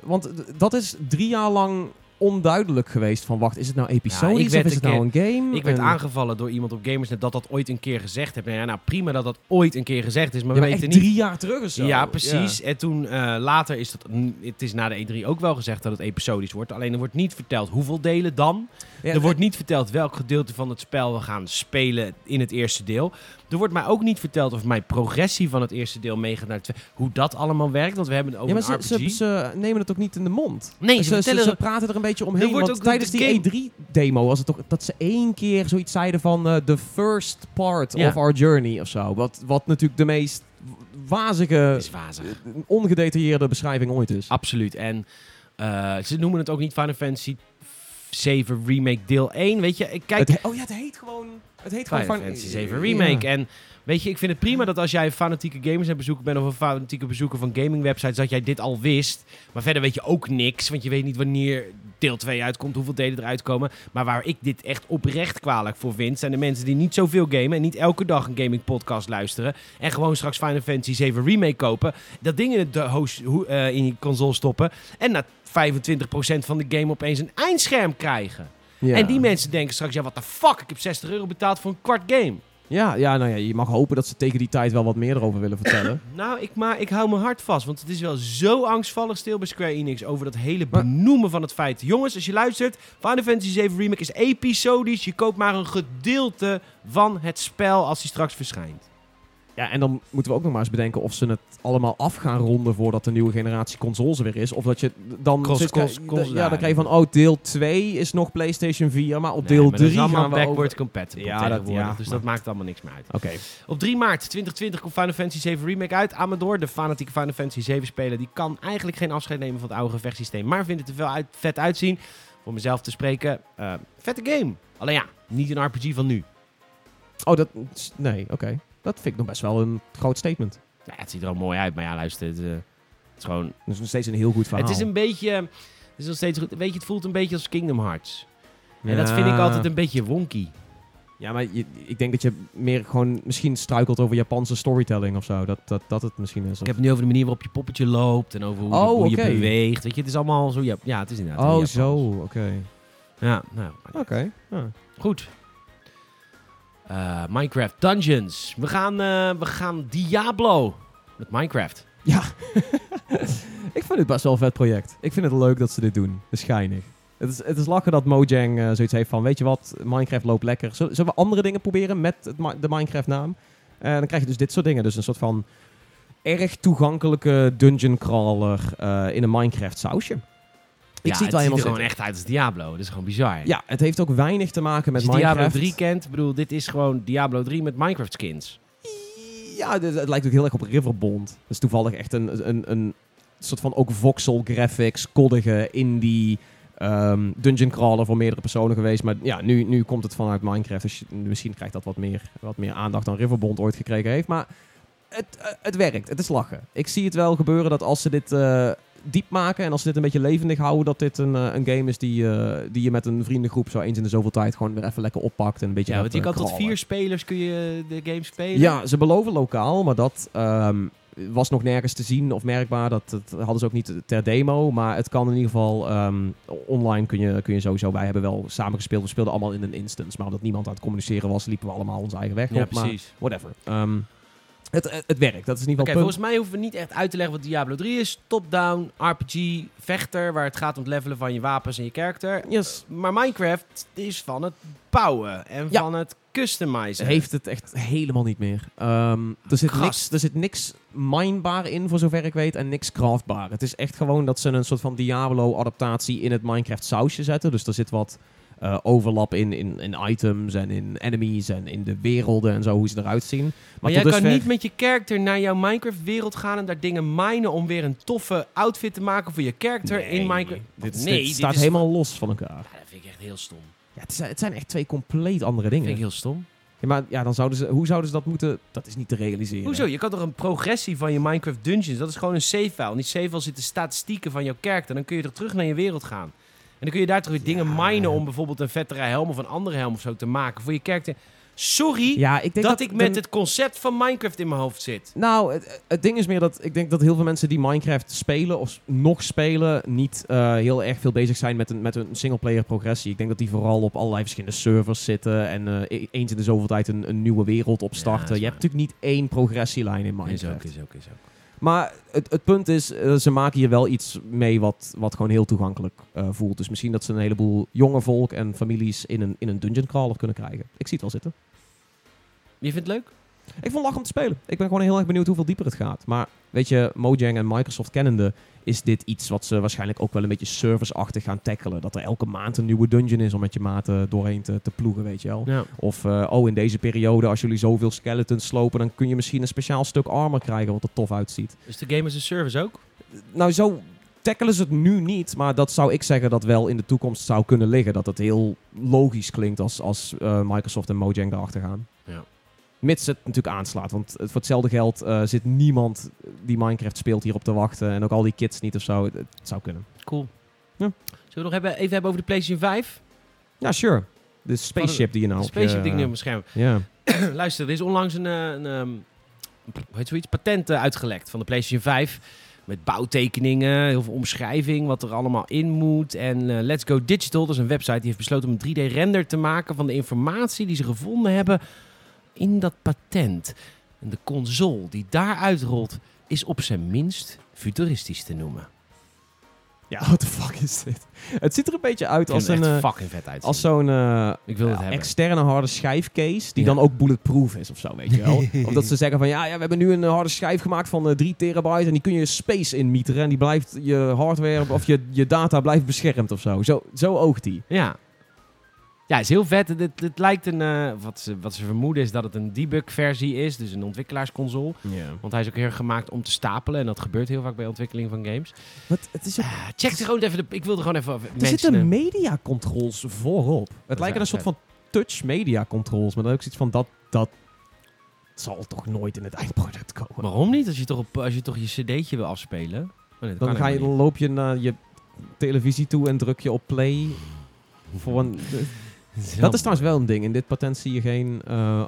want dat is drie jaar lang onduidelijk geweest van wacht, is het nou episodisch of is het nou een game? Ik werd En- aangevallen door iemand op Gamersnet dat dat ooit een keer gezegd heeft. Nou, ja, nou prima dat dat ooit een keer gezegd is, maar Ja, we maar weten niet... drie jaar terug of zo. Ja, precies. En toen eh, later is dat... Het is na de E3 ook wel gezegd dat het episodisch wordt. Alleen er wordt niet verteld hoeveel delen dan. Er wordt niet verteld welk gedeelte van het spel we gaan spelen in het eerste deel. Er wordt mij ook niet verteld of mijn progressie van het eerste deel meegaat naar het tweede. Hoe dat allemaal werkt, want we hebben het Ja, over maar een ze, RPG. ze, ze nemen het ook niet in de mond. Nee, ze ze, praten er een beetje omheen. Wordt want ook tijdens de die E3-demo was het toch dat ze één keer zoiets zeiden van eh, the first part Ja. of our journey of zo. Wat, wat natuurlijk de meest wazige, is wazig. ongedetailleerde beschrijving ooit is. Absoluut. En eh, ze noemen het ook niet Final Fantasy 7 Remake deel 1. Weet je, kijk... Het oh ja, het heet gewoon... Het heet Final gewoon Fantasy 7 Remake. Ja. En weet je, ik vind het prima dat als jij een fanatieke gamers en bezoeker bent of een fanatieke bezoeker van gaming websites, dat jij dit al wist. Maar verder weet je ook niks, want je weet niet wanneer deel 2 uitkomt, hoeveel delen eruit komen. Maar waar ik dit echt oprecht kwalijk voor vind, zijn de mensen die niet zoveel gamen en niet elke dag een gaming podcast luisteren en gewoon straks Final Fantasy 7 Remake kopen, dat ding in, de host, eh, in je console stoppen en na 25% van de game opeens een eindscherm krijgen. Ja. En die mensen denken straks, ja, wat de fuck, ik heb 60 euro betaald voor een kwart game. Ja, ja, nou ja, je mag hopen dat ze tegen die tijd wel wat meer erover willen vertellen. Nou, ik, maar ik hou mijn hart vast, want het is wel zo angstvallig stil bij Square Enix over dat hele Maar- benoemen van het feit. Jongens, als je luistert, Final Fantasy 7 Remake is episodisch. Je koopt maar een gedeelte van het spel als die straks verschijnt. Ja, en dan moeten we ook nog maar eens bedenken of ze het allemaal af gaan ronden voordat de nieuwe generatie consoles er weer is. Of dat je dan... Cross- zit- cross- ja, dan krijg je van, oh, deel 2 is nog PlayStation 4, maar op Nee, deel maar dat is 3 allemaal gaan we backward over... compatible Ja, dat- ja, dus maar- dat maakt allemaal niks meer uit. Oké. Op 3 maart 2020 komt Final Fantasy 7 Remake uit. Amador, de fanatieke Final Fantasy 7 speler, die kan eigenlijk geen afscheid nemen van het oude gevechtsysteem. Maar vindt het er wel uit, vet uitzien. Voor mezelf te spreken, eh, vette game. Alleen ja, niet een RPG van nu. Oh, dat... Nee, oké. Dat vind ik nog best wel een groot statement. Ja, het ziet er al mooi uit, maar ja, luister, het, eh, het is gewoon... Dat is nog steeds een heel goed verhaal. Het is een beetje... Het is nog steeds goed. Weet je, het voelt een beetje als Kingdom Hearts. En dat vind ik altijd een beetje wonky. Ja, maar je, ik denk dat je meer gewoon misschien struikelt over Japanse storytelling of zo. Dat, dat, dat het misschien is. Ik heb het nu over de manier waarop je poppetje loopt en over hoe, Oh, hoe je beweegt. Weet je, het is allemaal zo... Ja, ja het is inderdaad Oh, zo. Oké. Ja, nou, Oké. ja. goed. Eh, Minecraft Dungeons. We gaan, eh, we gaan Diablo met Minecraft. Ja. ik vind het best wel een vet project. Ik vind het leuk dat ze dit doen. Het is. Het is, het is lachen dat Mojang eh, zoiets heeft van, weet je wat, Minecraft loopt lekker. Zullen, we andere dingen proberen met de Minecraft naam? En dan krijg je dus dit soort dingen. Dus een soort van erg toegankelijke dungeon crawler in een Minecraft sausje. Ik ja, zie het wel ziet helemaal er gewoon echt uit als Diablo. Dat is gewoon bizar. Ja, het heeft ook weinig te maken met Als je Minecraft. Diablo 3 kent, ik bedoel, dit is gewoon Diablo 3 met Minecraft skins. Ja, het, het lijkt ook heel erg op Riverbond. Dat is toevallig echt een, een, een soort van ook voxel graphics, koddige indie ehm, dungeon crawler voor meerdere personen geweest. Maar ja, nu, nu komt het vanuit Minecraft. Dus je- misschien krijgt dat wat meer, wat meer aandacht dan Riverbond ooit gekregen heeft. Maar het, eh, het werkt. Het is lachen. Ik zie het wel gebeuren dat als ze dit eh, diep maken en als ze dit een beetje levendig houden, dat dit een, eh, een game is die, eh, die je met een vriendengroep zo eens in de zoveel tijd gewoon weer even lekker oppakt. En een beetje Ja, want je gaat, kan eh, tot vier spelers kun je de game spelen. Ja, ze beloven lokaal, maar dat ehm, was nog nergens te zien of merkbaar. Dat, dat hadden ze ook niet ter demo. Maar het kan in ieder geval ehm, online kun je, kun je sowieso. Wij hebben wel samen gespeeld. We speelden allemaal in een instance. Maar omdat niemand aan het communiceren was, liepen we allemaal onze eigen weg Ja, op. Maar precies. whatever. Ehm, Het, het, het werkt, dat is in ieder volgens mij hoeven we niet echt uit te leggen wat Diablo 3 is. Top-down, RPG, vechter, waar het gaat om het levelen van je wapens en je karakter. Yes. Maar Minecraft is van het bouwen en Ja. van het customizen. Heeft het echt helemaal niet meer. Ehm, er, zit niks, er zit niks minebaar in, voor zover ik weet, en niks craftbaar. Het is echt gewoon dat ze een soort van Diablo-adaptatie in het Minecraft-sausje zetten. Dus er zit wat eh, overlap in, in, in items en in enemies en in de werelden en zo, hoe ze eruit zien. Maar, Maar jij kan niet met je character naar jouw Minecraft-wereld gaan en daar dingen minen om weer een toffe outfit te maken voor je character Nee, in Minecraft. Dit, nee, dit staat helemaal los van elkaar. Ja, dat vind ik echt heel stom. Ja, het, is- het zijn echt twee compleet andere Dat dingen. vind ik heel stom. Ja, maar ja, dan zouden ze, hoe zouden ze dat moeten... Dat is niet te realiseren. Hoezo? Je kan toch een progressie van je Minecraft Dungeons, dat is gewoon een save file. In die save file zitten statistieken van jouw character. Dan kun je er terug naar je wereld gaan. En dan kun je daar terug weer dingen minen om bijvoorbeeld een vettere helm of een andere helm of zo te maken voor je character. Sorry Ja, ik denk dat, dat, ik met de- het concept van Minecraft in mijn hoofd zit. Nou, het, het ding is meer dat ik denk dat heel veel mensen die Minecraft spelen of nog spelen, niet eh, heel erg veel bezig zijn met een, met een singleplayer progressie. Ik denk dat die vooral op allerlei verschillende servers zitten en eh, e- eens in de zoveel tijd een, een nieuwe wereld opstarten. je hebt natuurlijk niet één progressielijn in Is Minecraft. ook, is ook, is ook. Maar het, het punt is, eh, ze maken hier wel iets mee wat, wat gewoon heel toegankelijk eh, voelt. Dus misschien dat ze een heleboel jonge volk en families in een, in een dungeon crawler kunnen krijgen. Ik zie het wel zitten. Je vindt het leuk? Ik vond lach om te spelen. Ik ben gewoon heel erg benieuwd hoeveel dieper het gaat. Maar weet je, Mojang en Microsoft kennende is dit iets wat ze waarschijnlijk ook wel een beetje serviceachtig gaan tackelen. Dat er elke maand een nieuwe dungeon is om met je maten doorheen te, te ploegen, weet je wel. Ja. Of, eh, oh, in deze periode, als jullie zoveel skeletons slopen, dan kun je misschien een speciaal stuk armor krijgen wat er tof uitziet. Is de game as a service ook? Nou, zo tackelen ze het nu niet, maar dat zou ik zeggen dat wel in de toekomst zou kunnen liggen. Dat het heel logisch klinkt als, als eh, Microsoft en Mojang erachter gaan. Ja. Mits het natuurlijk aanslaat. Want het- voor hetzelfde geld eh, zit niemand die Minecraft speelt hierop te wachten. En ook al die kids niet of zo. Het, het zou kunnen. Cool. Ja. Zullen we nog hebben, even hebben over de PlayStation 5? Ja, sure. De spaceship die je nou De op spaceship die ik nu op mijn scherm Ja. Luister, er is onlangs een, eh, een, ehm, hoe heet zoiets, patent eh, uitgelekt van de PlayStation 5. Met bouwtekeningen, heel veel omschrijving, wat er allemaal in moet. En Let's Go Digital, dat is een website, die heeft besloten om een 3D-render te maken van de informatie die ze gevonden hebben in dat patent. En de console die daaruit rolt, is op zijn minst futuristisch te noemen. Ja, what the fuck is dit? Het ziet er een beetje uit als een... eh, fucking vet uit. als zo'n eh, Ik wil hebben. externe harde schijfcase die Ja. dan ook bulletproof is of zo, weet je wel. of dat ze zeggen van ja, ja, we hebben nu een eh, harde schijf gemaakt van eh 3 terabyte en die kun je space in mieteren en die blijft je hardware of je, je data blijft beschermd of zo. Zo, zo oogt die. Ja. Ja, is heel vet. Het, het, lijkt een... eh, wat, ze, wat ze vermoeden is dat het een debug-versie is. Dus een ontwikkelaarsconsole. Want hij is ook heel erg gemaakt om te stapelen. En dat gebeurt heel vaak bij ontwikkeling van games. Wat, het is ook, Ah, check er gewoon even... De, ik wilde gewoon even er mensen... zitten media controls voorop. Het is lijken een soort van touch media controls, maar dan ook zoiets van dat, dat zal toch nooit in het eindproduct komen. Waarom niet? Als je toch, op, als je, toch je cd'tje wil afspelen. Oh, nee, Dan, ga je, dan loop je naar je televisie toe en druk je op play. Voor een, dat is trouwens wel een ding. In dit patent zie je geen, eh,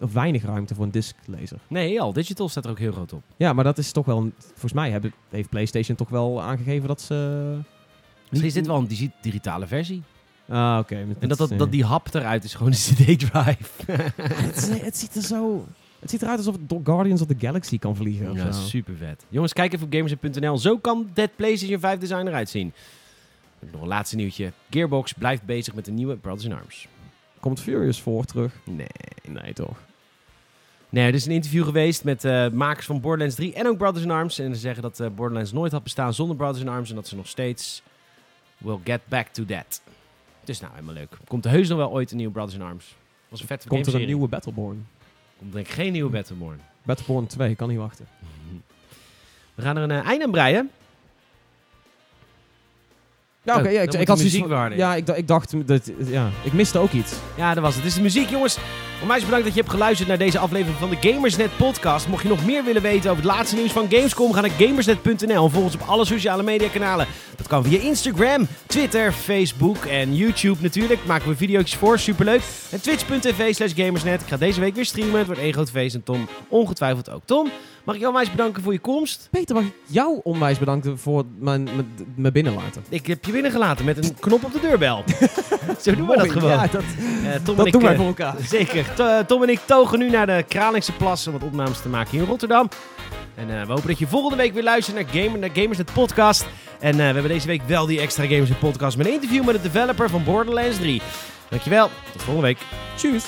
of weinig ruimte voor een disklezer. Nee, al digital staat er ook heel groot op. Ja, maar dat is toch wel, een- volgens mij hebben, heeft PlayStation toch wel aangegeven dat ze... Misschien is dit wel een digi- digitale versie. Ah, oké. En dat, dat, eh, dat die hap eruit is gewoon een cd-drive. het, ziet er zo... Het ziet eruit alsof het Guardians of the Galaxy kan vliegen. Ja, super vet. Jongens, kijk even op gamers.nl. Zo kan Dead PlayStation 5 design eruit zien. Nog een laatste nieuwtje. Gearbox blijft bezig met de nieuwe Brothers in Arms. Komt Furious voor terug? Nee. Nee, toch? Nee, er is een interview geweest met eh, makers van Borderlands 3 en ook Brothers in Arms. En ze zeggen dat eh, Borderlands nooit had bestaan zonder Brothers in Arms. En dat ze nog steeds will get back to that. Dus nou, helemaal leuk. Komt er heus nog wel ooit een nieuwe Brothers in Arms. Was een vet Komt er een nieuwe Battleborn? Komt denk ik geen nieuwe Battleborn. Battleborn 2, kan niet wachten. We gaan er een eh, einde aan breien. Ja, oké. Ja, ik, ik had muziek van-. Ja, ik, ik dacht... Dat, ja, ik miste ook iets. Ja, dat was het. Dit is de muziek, jongens. Onwijs bedankt dat je hebt geluisterd naar deze aflevering van de Gamersnet podcast. Mocht je nog meer willen weten over het laatste nieuws van Gamescom, ga naar gamersnet.nl en volg ons op alle sociale media kanalen. Dat kan via Instagram, Twitter, Facebook en YouTube natuurlijk. Maken we video's voor, superleuk. En twitch.tv slash gamersnet. Ik ga deze week weer streamen. Het wordt één groot feest en Tom ongetwijfeld ook. Tom, mag ik jou onwijs bedanken voor je komst? Peter, mag ik jou onwijs bedanken voor mijn, mijn, mijn binnenlaten? Ik heb je binnengelaten met een knop op de deurbel. Zo doen we dat gewoon. Ja, dat, Eh, Tom en ik, doen wij eh, voor elkaar. Zeker. To- eh, Tom en ik togen nu naar de Kralingse Plas om wat opnames te maken hier in Rotterdam. En we hopen dat je volgende week weer luistert naar, Gamer, naar Gamersnet Podcast. En we hebben deze week wel die extra Gamersnet Podcast met een interview met de developer van Borderlands 3. Dankjewel. Tot volgende week. Tjus.